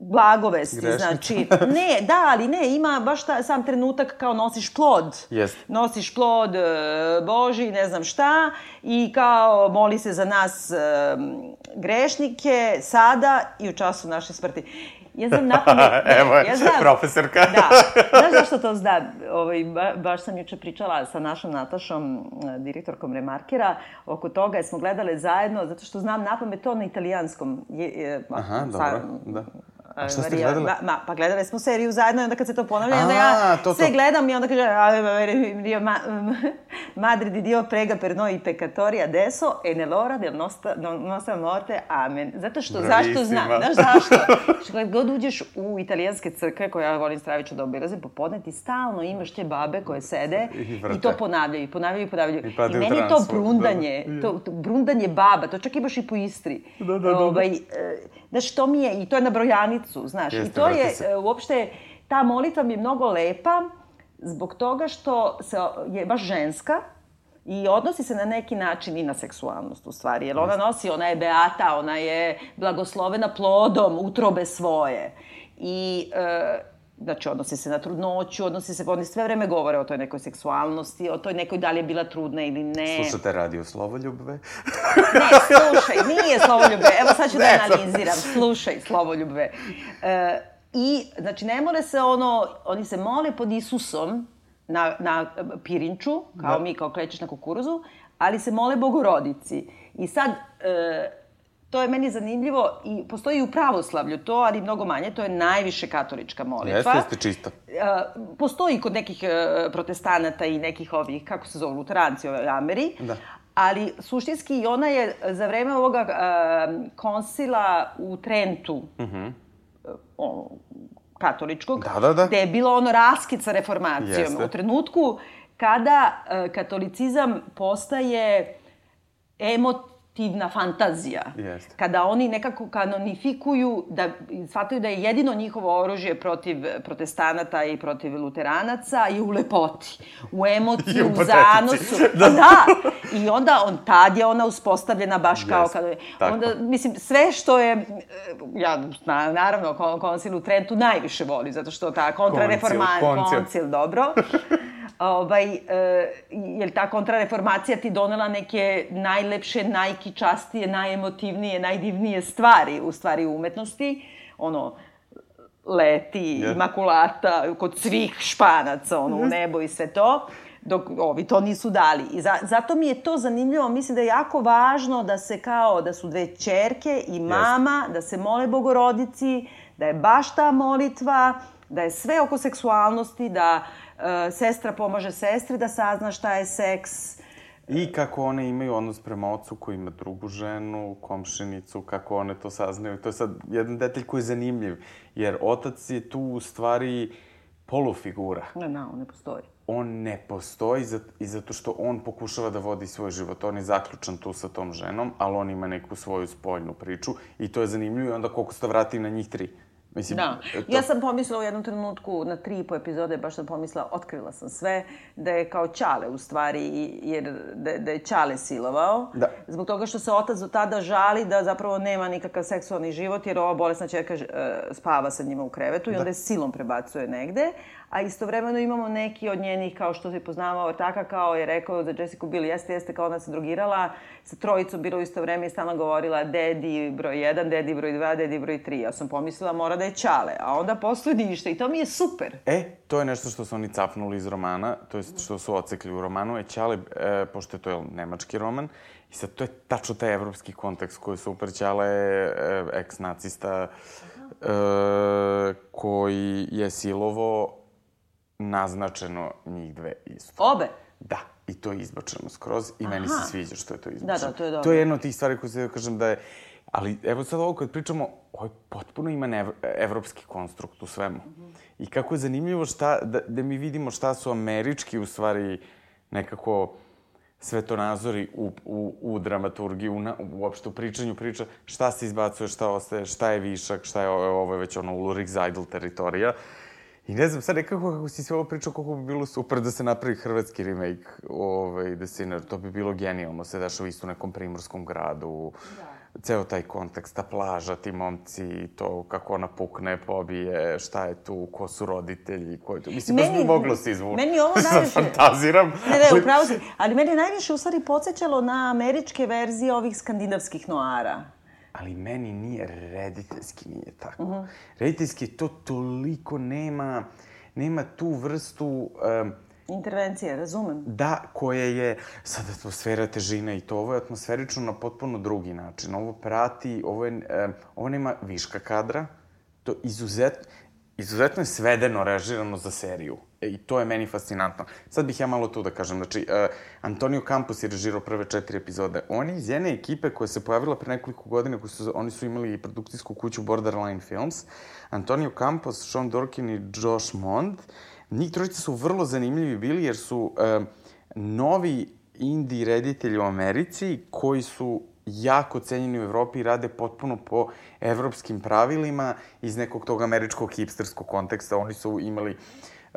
blagovesti, Grešnica. znači, ne, da, ali ne, ima baš ta, sam trenutak kao nosiš plod. Jest. Nosiš plod e, Boži, ne znam šta, i kao moli se za nas e, grešnike sada i u času naše smrti. Ja znam napamet... Evo je, ja znam, profesorka. da. Znaš zašto to zna? Ovaj, ba, baš sam juče pričala sa našom Natašom, e, direktorkom Remarkera, oko toga smo gledale zajedno, zato što znam napamet to na italijanskom. Je, je, Aha, sa, dobro, da A šta ste gledali? Ma, ma, pa gledali smo seriju zajedno i onda kad se to ponavlja, onda ja to, to. sve gledam i onda kaže Dio ma, Madrid di Dio prega per noi peccatori adesso e nell'ora del nostra, nostra morte, amen. Zato što, zašto znam, znaš zašto? Što kad god uđeš u italijanske crkve, koje ja volim stravično da obilazim popodne, ti stalno imaš te babe koje sede i, i to ponavljaju, ponavljaju, ponavljaju. I, I meni to brundanje, da, da. To, to brundanje baba, to čak imaš i po Istri. Da, da, da. da. E, Znaš, to mi je, i to je na brojanicu, znaš. Jeste, I to je, se. uopšte, ta molitva mi je mnogo lepa zbog toga što se, je baš ženska, I odnosi se na neki način i na seksualnost, u stvari. Jer ona nosi, ona je beata, ona je blagoslovena plodom utrobe svoje. I e, Znači, odnosi se na trudnoću, odnosi se, oni sve vreme govore o toj nekoj seksualnosti, o toj nekoj da li je bila trudna ili ne. Slušate radio Slovoljubve? ne, slušaj, nije Slovoljubve. Evo sad ću da analiziram. Slušaj, Slovoljubve. E, I, znači, ne mole se ono, oni se mole pod Isusom na, na pirinču, kao da. mi, kao klečiš na kukuruzu, ali se mole Bogorodici. I sad, e, To je meni zanimljivo i postoji i u pravoslavlju to, ali mnogo manje, to je najviše katolička molitva. Jeste, jeste čista. Postoji kod nekih e, protestanata i nekih ovih, kako se zove, luteranci ove Ameri. Da. Ali suštinski ona je za vreme ovoga konsila u Trentu, uh mhm. -huh. katoličkog, da, da, da. gde je bilo ono raskid sa reformacijom. Jeste. U trenutku kada katolicizam postaje emot fiktivna fantazija. Jest. Kada oni nekako kanonifikuju, da shvataju da je jedino njihovo oružje protiv protestanata i protiv luteranaca i u lepoti, u emociji, u, u zanosu. da. da. I onda on, tad je ona uspostavljena baš kao kada je. Onda, mislim, sve što je, ja, na, naravno, koncil u Trentu najviše voli, zato što ta kontrareformacija, koncil, koncil, dobro. ovaj, e, je li ta kontrareformacija ti donela neke najlepše, najkičastije, najemotivnije, najdivnije stvari, u stvari umetnosti, ono, leti, Yeah. imakulata, kod svih španaca, ono, u nebo i sve to, dok ovi to nisu dali. I za, zato mi je to zanimljivo, mislim da je jako važno da se kao, da su dve čerke i mama, da se mole bogorodici, da je baš ta molitva, da je sve oko seksualnosti, da e, sestra pomaže sestri da sazna šta je seks, I kako one imaju odnos prema ocu koji ima drugu ženu, komšinicu, kako one to saznaju. To je sad jedan detalj koji je zanimljiv, jer otac je tu u stvari polufigura. ne, na, on ne postoji. On ne postoji i zato što on pokušava da vodi svoj život. On je zaključan tu sa tom ženom, ali on ima neku svoju spoljnu priču i to je zanimljivo i onda koliko se to vrati na njih tri. Mislim, Da. to... Ja sam pomislila u jednom trenutku, na tri i po epizode, baš sam pomislila, otkrila sam sve, da je kao Ćale u stvari, jer da, da je Ćale silovao. Da. Zbog toga što se otac do tada žali da zapravo nema nikakav seksualni život, jer ova bolesna čerka e, spava sa njima u krevetu i onda je silom prebacuje negde. A istovremeno imamo neki od njenih, kao što se poznavao ortaka, kao je rekao za Jessica Biel, jeste, jeste, kao ona se drogirala, sa trojicom bila u isto vreme i stalno govorila dedi broj 1, dedi broj 2, dedi broj 3. Ja sam pomislila mora da je Ćale, a onda posle ništa i to mi je super. E, to je nešto što su oni capnuli iz romana, to je što su ocekli u romanu, je Ćale, e, pošto je to je nemački roman, i sad to je tačno taj evropski kontekst koji super. Ćale je e, eks-nacista e, koji je silovo naznačeno njih dve isto. Obe. Da, i to je izbačeno skroz i meni Aha. se sviđa što je to Da, izbačeno. da, to je dobro. To je jedna od tih stvari koje se da kažem da je... Ali evo sad ovo kad pričamo, ovo je potpuno ima nev, evropski konstrukt u svemu. I kako je zanimljivo šta, da, da mi vidimo šta su američki u stvari nekako svetonazori u, u, u dramaturgiji, u, na, uopšte u pričanju priča, šta se izbacuje, šta ostaje, šta je višak, šta je ovo, ovo je već ono Ulrich Seidel teritorija. I ne znam, sad nekako kako si sve ovo pričao, kako bi bilo super da se napravi hrvatski remake ovaj, The Sinner, to bi bilo genijalno, se isto u nekom primorskom gradu, da. ceo taj kontekst, ta plaža, ti momci, to kako ona pukne, pobije, šta je tu, ko su roditelji, ko je tu. Mislim, baš bi Meni- moglo se izvući. meni ovo Sad najviše- fantaziram. Ne, ne, upravo si. Ali mene najviše u stvari podsjećalo na američke verzije ovih skandinavskih noara. Ali meni nije, rediteljski nije tako. Mhm. -huh. Rediteljski to toliko nema, nema tu vrstu... Um, Intervencije, razumem. Da, koje je sad atmosfera težina i to ovo je atmosferično na potpuno drugi način. Ovo prati, ovo je, e, ovo nema viška kadra, to izuzetno, izuzetno je svedeno, režirano za seriju. E, I to je meni fascinantno. Sad bih ja malo tu da kažem, znači, e, Antonio Campos je režirao prve četiri epizode. On je iz jedne ekipe koja se pojavila pre nekoliko godina, koji su, oni su imali produkcijsku kuću Borderline Films. Antonio Campos, Sean Dorkin i Josh Mond. Njih trojica su vrlo zanimljivi bili jer su e, novi indie reditelji u Americi koji su jako cenjeni u Evropi i rade potpuno po evropskim pravilima iz nekog tog američkog hipsterskog konteksta. Oni su imali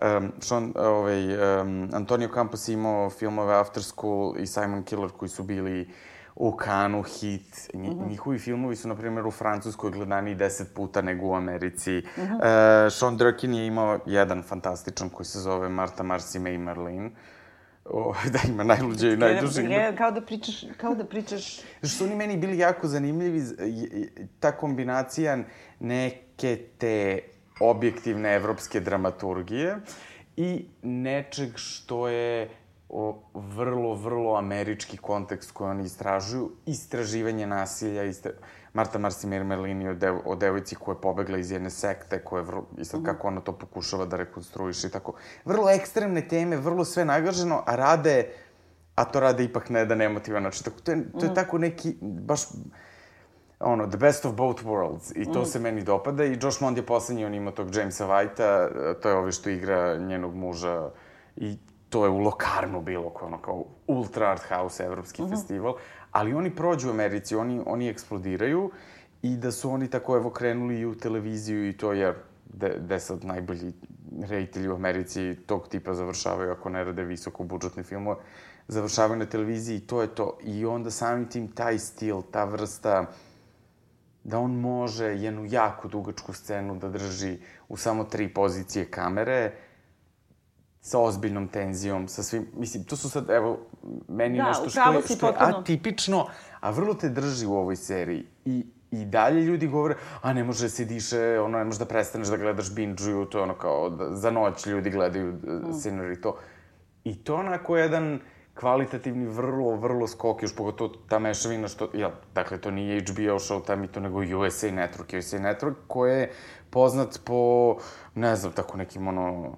Um, Sean, ovaj, um, Antonio Campos je imao filmove After School i Simon Killer koji su bili u Kanu hit. Nji, mm -hmm. Njihovi filmovi su, na primjer, u Francuskoj gledani deset puta nego u Americi. Mm -hmm. uh, Sean Durkin je imao jedan fantastičan koji se zove Marta, Marcy, May, Marlene. O, da ima najluđe i najduže. Je, kao da pričaš, kao da pričaš... Što oni meni bili jako zanimljivi, ta kombinacija neke te objektivne evropske dramaturgije i nečeg što je o, vrlo, vrlo američki kontekst koji oni istražuju, istraživanje nasilja, istra... Marta Marsimir Merlini o, dev, o devojci koja je pobegla iz jedne sekte, koja je vrlo, i sad kako ona to pokušava da rekonstruiše i tako. Vrlo ekstremne teme, vrlo sve nagaženo, a rade a to rade ipak na jedan emotivan način. Tako, to, je, to je tako neki, baš, ono, the best of both worlds. I to se meni dopada. I Josh Mond je poslednji, on ima tog Jamesa Whitea, to je ovaj što igra njenog muža. I to je u Lokarnu bilo, kao ono, kao ultra art house evropski festival. Ali oni prođu u Americi, oni, oni eksplodiraju i da su oni tako, evo, krenuli i u televiziju i to, jer de, sad najbolji reditelji u Americi tog tipa završavaju, ako ne rade visoko budžetne filmove, završavaju na televiziji i to je to. I onda samim tim taj stil, ta vrsta, da on može jednu jako dugačku scenu da drži u samo tri pozicije kamere, sa ozbiljnom tenzijom, sa svim, mislim, to su sad, evo, meni Da, nešto što je, što je potpuno. atipično, a vrlo te drži u ovoj seriji. I, i dalje ljudi govore, a ne može da se diše, ono, ne može da prestaneš da gledaš binge-uju, to je ono kao, da, za noć ljudi gledaju mm. scenar i to. I to onako jedan kvalitativni, vrlo, vrlo skok, još pogotovo ta mešavina što, ja, dakle, to nije HBO Showtime i to, nego USA Network. USA Network koji je poznat po, ne znam, tako nekim, ono,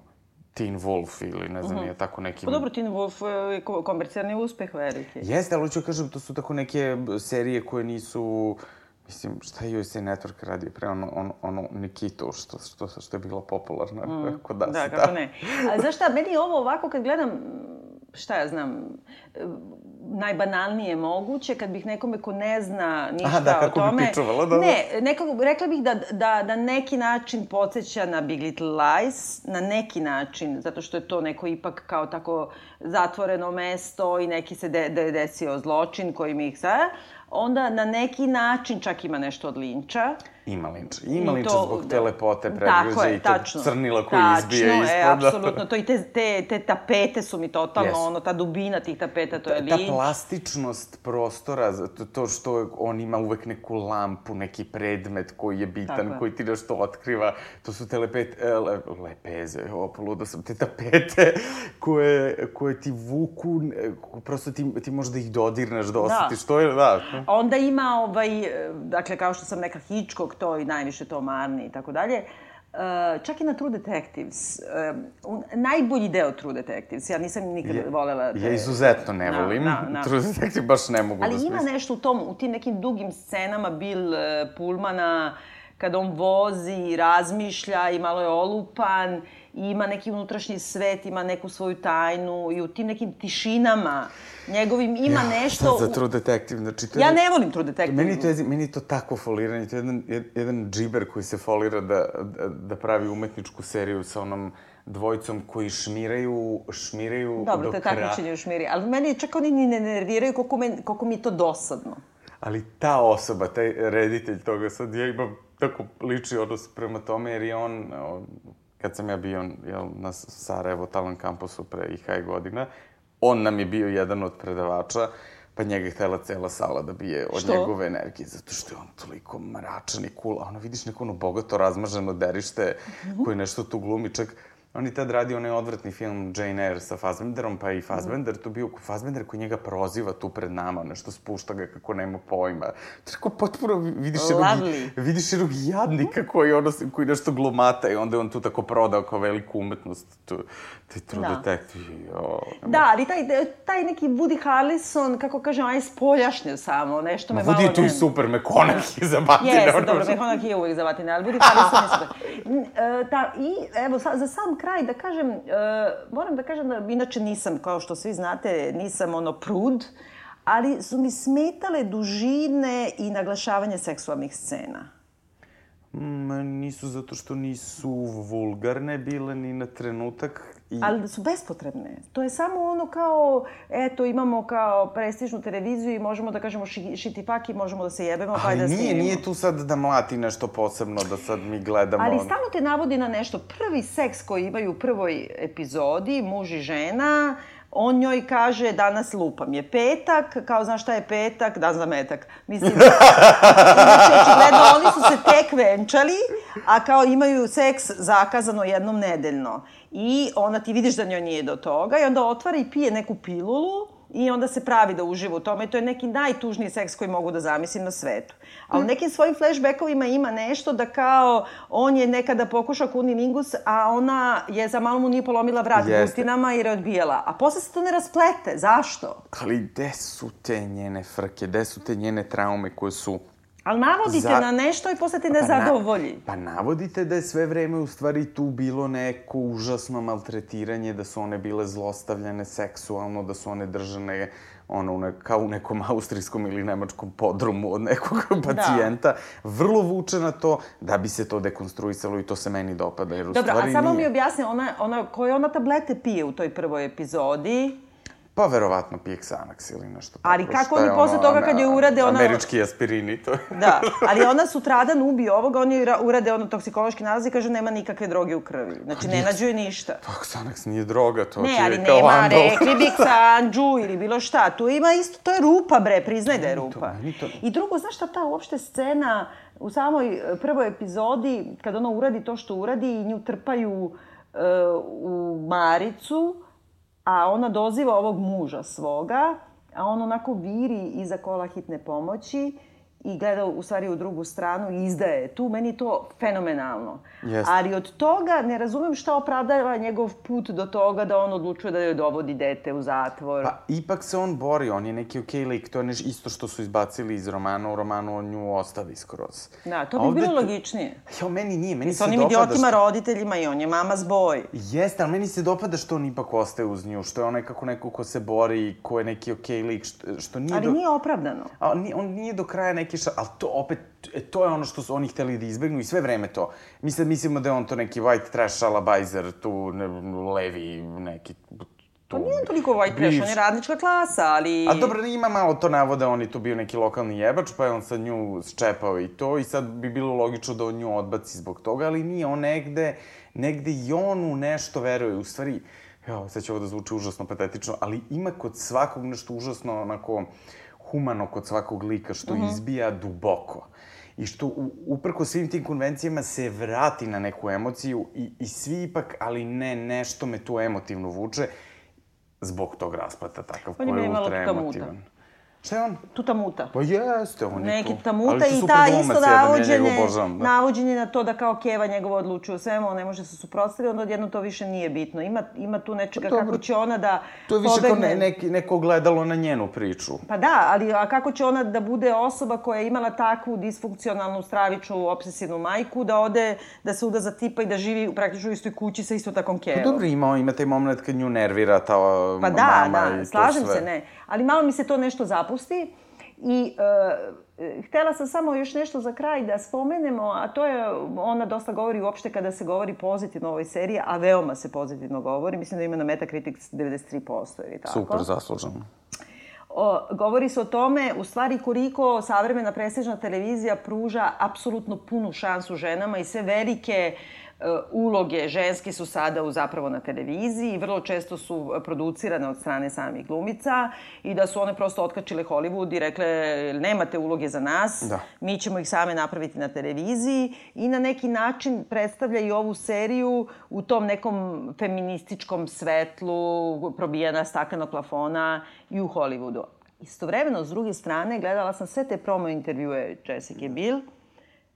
Teen Wolf ili ne znam, uh -huh. je tako neki... Pa dobro, Teen Wolf je komercijalni uspeh veliki. Jeste, ali ću kažem, to su tako neke serije koje nisu... Mislim, šta je USA Network radio pre ono, ono, ono Nikitu, što, što, što je bilo popularno mm. kod nas. Da, kako da. ne. A znaš šta, meni ovo ovako kad gledam, šta ja znam, najbanalnije moguće, kad bih nekome ko ne zna ništa Aha, da, o tome... Bi pičovala, da, da. Ne, nekako, rekla bih da, da, da neki način podsjeća na Big Little Lies, na neki način, zato što je to neko ipak kao tako zatvoreno mesto i neki se de, de, desio zločin koji mi ih sada onda na neki način čak ima nešto od linča. Ima linča. Ima linča to, zbog te lepote predruže i to crnila koji tačno, izbije ispod. Tačno, e, apsolutno. To i te, te, te tapete su mi totalno, yes. ono, ta dubina tih tapeta, to je linč. Ta plastičnost prostora, to, to što on ima uvek neku lampu, neki predmet koji je bitan, Tako koji ti nešto otkriva, to su te lepete, e, le, lepeze, opoluda sam, te tapete koje, koje ti vuku, prosto ti, ti možda ih dodirneš, da, da. osjetiš, da. to je, da. Onda ima, ovaj, dakle, kao što sam neka Hitchcock, to i najviše to Marni i tako dalje. Uh, čak i na True Detectives, uh, najbolji deo True Detectives, ja nisam nikad je, volela... Te... Ja izuzetno ne da, volim, da, da. True Detectives baš ne mogu Ali da smislim. ima nešto u tom, u tim nekim dugim scenama Bill uh, Pullmana, kada on vozi, razmišlja i malo je olupan i ima neki unutrašnji svet, ima neku svoju tajnu i u tim nekim tišinama njegovim ima ja, nešto... Sad za True Detective, znači to je... Ja ne volim True Detective. Meni to, je, meni to tako foliranje, to je jedan, jedan džiber koji se folira da, da, da pravi umetničku seriju sa onom dvojicom koji šmiraju, šmiraju Dobro, do kraja. Dobro, to je takmičenje u šmiri, ali meni čak oni ni ne nerviraju koliko, men, koliko mi je to dosadno. Ali ta osoba, taj reditelj toga, sad ja imam tako liči odnos prema tome, jer je on, kad sam ja bio jel, na Sarajevo Talent Campusu pre IHA godina, on nam je bio jedan od predavača, pa njega je htela cela sala da bije od što? njegove energije, zato što je on toliko mračan i cool, a ono vidiš neko ono bogato razmaženo derište mm -hmm. koji nešto tu glumi, čak On je tad radio onaj odvratni film Jane Eyre sa Fassbenderom, pa i Fassbender mm. tu bio Fassbender koji njega proziva tu pred nama, nešto spušta ga kako nema pojma. To je tako potpuno, vidiš jednog, vidiš jednog jadnika koji, ono, koji nešto glumata i onda je on tu tako prodao kao veliku umetnost. Tu, taj True da. Detective. O, da, ali taj, taj neki Woody Harrelson, kako kažem, aj spoljašnje samo, nešto me Ma, malo... Woody tu i super, McConaughey za batine. Jeste, dobro, McConaughey je uvijek za batine, ali Woody Harrelson je super. E, ta, I, evo, sa, za sam kraj da kažem, uh, moram da kažem da inače nisam, kao što svi znate, nisam ono prud, ali su mi smetale dužine i naglašavanje seksualnih scena. Ma, nisu zato što nisu vulgarne bile ni na trenutak. I... Ali da su bespotrebne. To je samo ono kao, eto, imamo kao prestižnu televiziju i možemo da kažemo ši, šitifaki, možemo da se jebemo, pa da nije, snimimo. nije tu sad da mlati nešto posebno, da sad mi gledamo... Ali stalno te navodi na nešto. Prvi seks koji imaju u prvoj epizodi, muž i žena, on njoj kaže danas lupam je petak, kao znaš šta je petak, dan za metak. Mislim, znači, očigledno oni su se tek venčali, a kao imaju seks zakazano jednom nedeljno. I onda ti vidiš da njoj nije do toga i onda otvara i pije neku pilulu i onda se pravi da uživa u tome. I to je neki najtužniji seks koji mogu da zamislim na svetu. A u nekim svojim flashbackovima ima nešto da kao on je nekada pokušao kunilingus, a ona je za malo mu nije polomila vrat gustinama jer je odbijala. A posle se to ne rasplete. Zašto? Ali gde su te njene frke, gde su te njene traume koje su Ali navodite Za... na nešto i posle te ne pa zadovolji. Na... Pa navodite da je sve vreme u stvari tu bilo neko užasno maltretiranje, da su one bile zlostavljane seksualno, da su one držane ono, ne, kao u nekom austrijskom ili nemačkom podrumu od nekog da. pacijenta. Da. Vrlo vuče na to da bi se to dekonstruisalo i to se meni dopada. Jer u Dobro, stvari a samo nije. mi objasni, ona, ona, koje ona tablete pije u toj prvoj epizodi? Pa verovatno pije Xanax ili nešto. Ali tako. kako Šta oni je posle toga kad je urade ona- Američki aspirini, to je... Da, ali ona sutradan ubije ovoga, on joj ra- urade ono toksikološki nalaz i kaže nema nikakve droge u krvi. Znači, ne nađu joj ništa. Pa Xanax nije droga, to Ne, ti ali je kao nema, andol. rekli bi Xanđu ili bilo šta. Tu ima isto, to je rupa, bre, priznaj da je rupa. I drugo, znaš šta ta uopšte scena u samoj e, prvoj epizodi, kad ona uradi to što uradi i nju trpaju e, u Maricu, a ona doziva ovog muža svoga, a on onako viri iza kola hitne pomoći i gleda u stvari u drugu stranu i izdaje tu. Meni to fenomenalno. Jeste. Ali od toga ne razumem šta opravdava njegov put do toga da on odlučuje da joj dovodi dete u zatvor. Pa ipak se on bori, on je neki okej lik, to je neš, isto što su izbacili iz romana, u romanu on nju ostavi skroz. Da, to bi ovde bilo to- logičnije. Jo, meni nije, meni Sa se onim dopada idiotima što... roditeljima i on je mama zboj. Jeste, ali meni se dopada što on ipak ostaje uz nju, što je on nekako neko ko se bori, ko je neki okej lik, što, što nije... Ali do... nije opravdano. A on, nije, on nije do kraja neki ša... Ali to opet, e, to je ono što su oni hteli da izbegnu i sve vreme to. Mi sad mislimo da je on to neki white trash šalabajzer, tu ne, levi neki... Tu, Pa nije on toliko white trash, on je radnička klasa, ali... A dobro, ima malo to navode, on je tu bio neki lokalni jebač, pa je on sad nju ščepao i to, i sad bi bilo logično da on nju odbaci zbog toga, ali nije, on negde, negde i on u nešto veruje, u stvari, evo, sad će ovo da zvuči užasno patetično, ali ima kod svakog nešto užasno, onako, humano kod svakog lika, što Mhm. izbija duboko. I što u, uprko svim tim konvencijama se vrati na neku emociju i, i svi ipak, ali ne, nešto me tu emotivno vuče zbog tog rasplata takav On koji je ultra emotivan. Šta je on? Tuta muta. Pa jeste, on je Neki tu. tamuta Ali i ta isto navođenje, da. navođenje na to da kao Keva njegovo odlučuje o svemu, on ne može se suprotstaviti, onda odjedno to više nije bitno. Ima, ima tu nečega Pa dobro, kako će ona da To je više kao pobegne. ne, neki, neko gledalo na njenu priču. Pa da, ali a kako će ona da bude osoba koja je imala takvu disfunkcionalnu, stravičnu, obsesivnu majku, da ode, da se uda za tipa i da živi u praktično u istoj kući sa isto takom Kevom? Pa dobro, ima, ima taj moment kad nju nervira ta Pa da, mama i da, to slažem sve. se, ne. Ali malo mi se to nešto zapusti. I e, htela sam samo još nešto za kraj da spomenemo, a to je, ona dosta govori uopšte kada se govori pozitivno o ovoj seriji, a veoma se pozitivno govori. Mislim da ima na Metacritic 93% ili tako. Super, zasluženo. O, govori se o tome, u stvari, koliko savremena prestižna televizija pruža apsolutno punu šansu ženama i sve velike e, uloge ženske su sada u, zapravo na televiziji i vrlo često su producirane od strane samih glumica i da su one prosto otkačile Hollywood i rekle nemate uloge za nas, Da. mi ćemo ih same napraviti na televiziji i na neki način predstavlja i ovu seriju u tom nekom feminističkom svetlu, probijena staklenog plafona i u Hollywoodu. Istovremeno, s druge strane, gledala sam sve te promo intervjue Jessica Biel.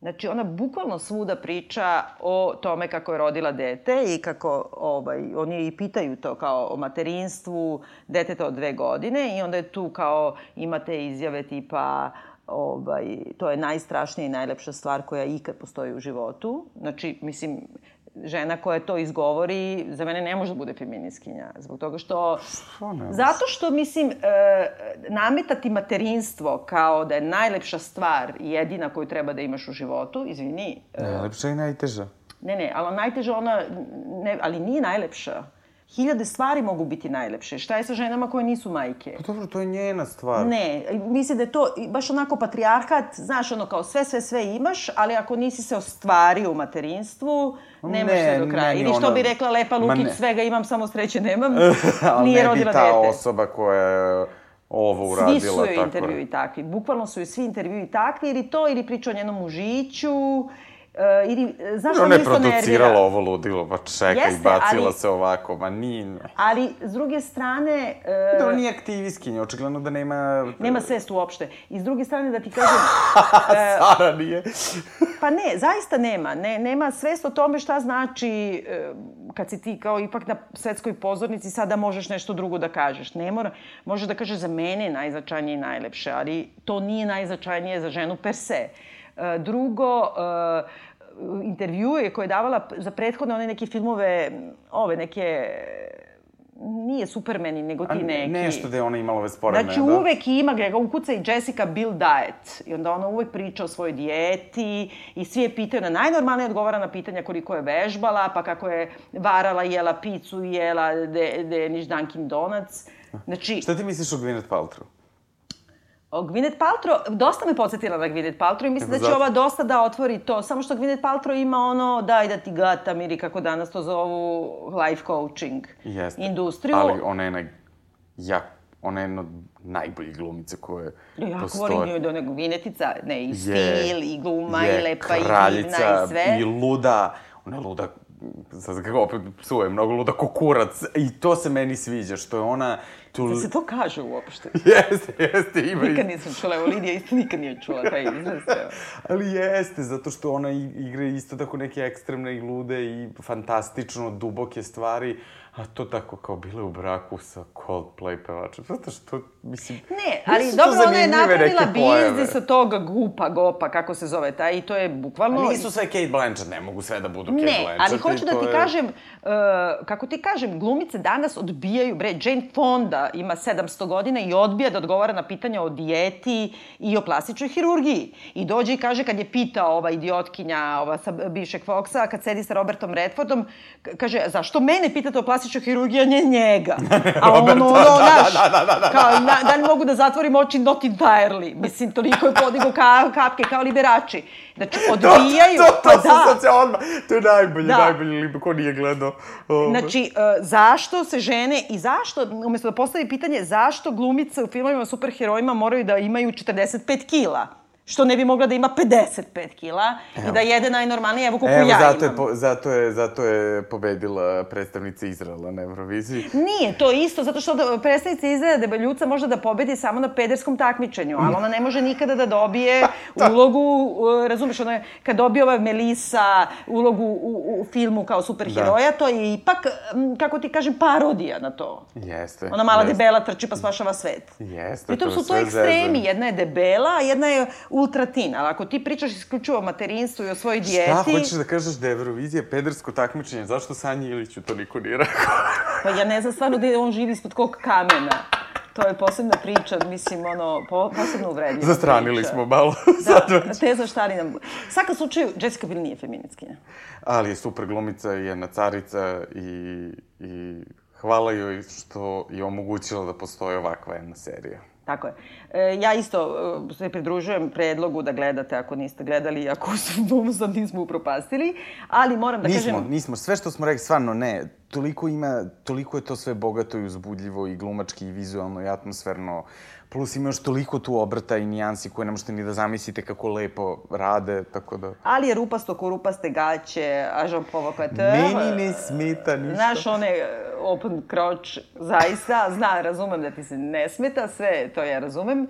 Znači, ona bukvalno svuda priča o tome kako je rodila dete i kako, ovaj, oni i pitaju to kao o materinstvu deteta od dve godine i onda je tu kao imate izjave tipa ovaj, to je najstrašnija i najlepša stvar koja ikad postoji u životu. Znači, mislim, žena koja to izgovori, za mene ne može da bude feminiskinja. Zbog toga što... Pa ne. Zato što, mislim, e, nametati materinstvo kao da je najlepša stvar i jedina koju treba da imaš u životu, izvini, e, Najlepša i najteža. ne, ne, ali najteža ona, ne, ali nije najlepša. Hiljade stvari mogu biti najlepše. Šta je sa ženama koje nisu majke? Pa dobro, to je njena stvar. Ne, mislim da je to baš onako patrijarhat, znaš, ono kao sve, sve, sve imaš, ali ako nisi se ostvario u materinstvu, nemaš Ne, sve do kraja. Ili što ono- bi rekla Lepa Lukić, ne. svega imam, samo sreće nemam, Ali nije ne bi rodila ta dete. osoba koja je ovo uradila. Svi su joj intervjui takvi. Bukvalno su joj svi intervjui takvi, ili to, ili priča o njenom mužiću, e, ili, e, znaš, Ona ono je nervira. producirala ovo ludilo, pa čekaj, Jeste, bacila ali- se ovako, ma nije. Ali, s druge strane... e, Dobro, nije aktivistkinja, očigledno da nema... Nema svest uopšte. I s druge strane, da ti kažem, Sara nije. Pa ne, zaista nema. Ne, nema svest o tome šta znači e, kad si ti kao ipak na svetskoj pozornici sada možeš nešto drugo da kažeš. Ne mora, možeš da kažeš za mene je najznačajnije i najlepše, ali to nije najznačajnije za ženu per se. E, drugo, e, intervjue koje je davala za prethodne one neke filmove, ove neke nije Supermeni, nego ti neki. Nešto da je ona imala ove sporene, Znači, da? uvek ima, ga ukuca i Jessica Bill diet. I onda ona uvek priča o svojoj dijeti i svi je pitaju, na najnormalnije odgovara na pitanja koliko je vežbala, pa kako je varala, jela picu, jela de, Deniš Dunkin Donuts. Znači, Šta ti misliš o Gwyneth Paltrow? Gwyneth Paltrow, dosta me podsjetila na Gwyneth Paltrow i mislim da će ova dosta da otvori to. Samo što Gwyneth Paltrow ima ono, daj da ti gatam ili kako danas to zovu life coaching Jeste. industriju. Ali ona je na... Ja, ona je jedna od najboljih glumica koje Ja postoje. volim nju da ona Gvinetica, ne, i Je, stil, i gluma, je i lepa, i divna, kraljica, i sve. i luda. Ona je luda, sad kako opet psuje, mnogo luda ko kurac. I to se meni sviđa, što je ona... Tu... Da se to kaže uopšte. Jeste, jeste, ima Nikad nisam čula, evo Lidija isto nikad nije čula taj izraz. Ali jeste, zato što ona igra isto tako neke ekstremne i lude i fantastično duboke stvari, a to tako kao bile u braku sa Coldplay pevačem. Zato što, mislim... Ne, ali dobro, ona je napravila biznis od toga gupa, gopa, kako se zove taj, i to je bukvalno... Ali nisu sve Kate Blanchett, ne mogu sve da budu Kate Ne, Blanchett. ali i hoću da ti je- kažem, uh, kako ti kažem, glumice danas odbijaju, bre, Jane Fonda ima 700 godina i odbija da odgovara na pitanja o dijeti i o plastičnoj hirurgiji. I dođe i kaže, kad je pitao ova idiotkinja ova sa bivšeg Foxa, kad sedi sa Robertom Redfordom, kaže, zašto mene pitate o plastičnoj hirurgiji, a ne njega? A on, ono, Roberta, da, znaš, da, da, da, da. kao, na, da li mogu da zatvorim oči not entirely? Mislim, toliko je podigo ka, kapke kao liberači. Znači, odbijaju, To, to, pa to da. sam se odmah, to je najbolji, Da. najbolji libe, ko nije gledao. Ovo. Znači, uh, zašto se žene i zašto, umesto da postavi pitanje, zašto glumice u filmovima superherojima moraju da imaju 45 kila? Što ne bi mogla da ima 55 kila i da jede najnormalnije, evo koliko Evo, ja zato, imam. je, po, zato, je, zato je pobedila predstavnica Izraela na Euroviziji. Nije, to je isto, zato što da, predstavnica Izraela debeljuca može da pobedi samo na pederskom takmičenju, ali ona ne može nikada da dobije ulogu, uh, razumeš, ona je, kad dobije ova Melisa ulogu u, u filmu kao superheroja, to je ipak, kako ti kažem, parodija na to. Jeste. Ona mala jeste. debela trči pa spašava svet. Jeste, Pritom to su to ekstremi. zezanje. Jedna je debela, a jedna je ultratin. Ali ako ti pričaš isključivo o materinstvu i o svojoj dijeti... Šta, hoćeš da kažeš da je Eurovizija pedersko takmičenje? Zašto Sanji Iliću to niko nije rekao? Pa ja ne znam stvarno gde on živi ispod kog kamena. To je posebna priča, mislim, ono, po, posebno uvredljiva Zastranili priča. smo malo. Da, već. te zaštari nam... U svakom slučaju, Jessica Biel nije feministkinja. Ali je super glumica jedna carica i, i hvala joj što je omogućila da postoji ovakva jedna serija. Tako je. E, ja isto e, se pridružujem predlogu da gledate ako niste gledali, ako su sad nismo upropastili, ali moram da nismo, kažem... nismo. Sve što smo rekli, stvarno ne. Toliko ima, toliko je to sve bogato i uzbudljivo i glumački i vizualno i atmosferno. Plus ima još toliko tu obrta i nijansi koje ne možete ni da zamislite kako lepo rade, tako da... Ali je rupasto ko rupaste gaće, a Jean Provocateur... Meni ne smeta ništa. Znaš, one e, open crotch, zaista, zna, razumem da ti se ne smeta, sve to ja razumem.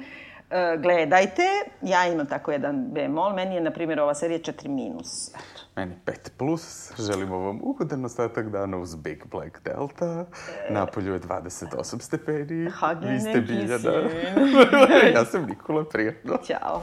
E, gledajte, ja imam tako jedan bemol, meni je, na primjer, ova serija 4 minus. Eto. Meni 5 plus, želimo vam ugodan ostatak dana uz Big Black Delta. Napolju je 28 stepeni. Hagen Vi ste Biljana. kissing. ja sam Nikola, prijatno. Ćao.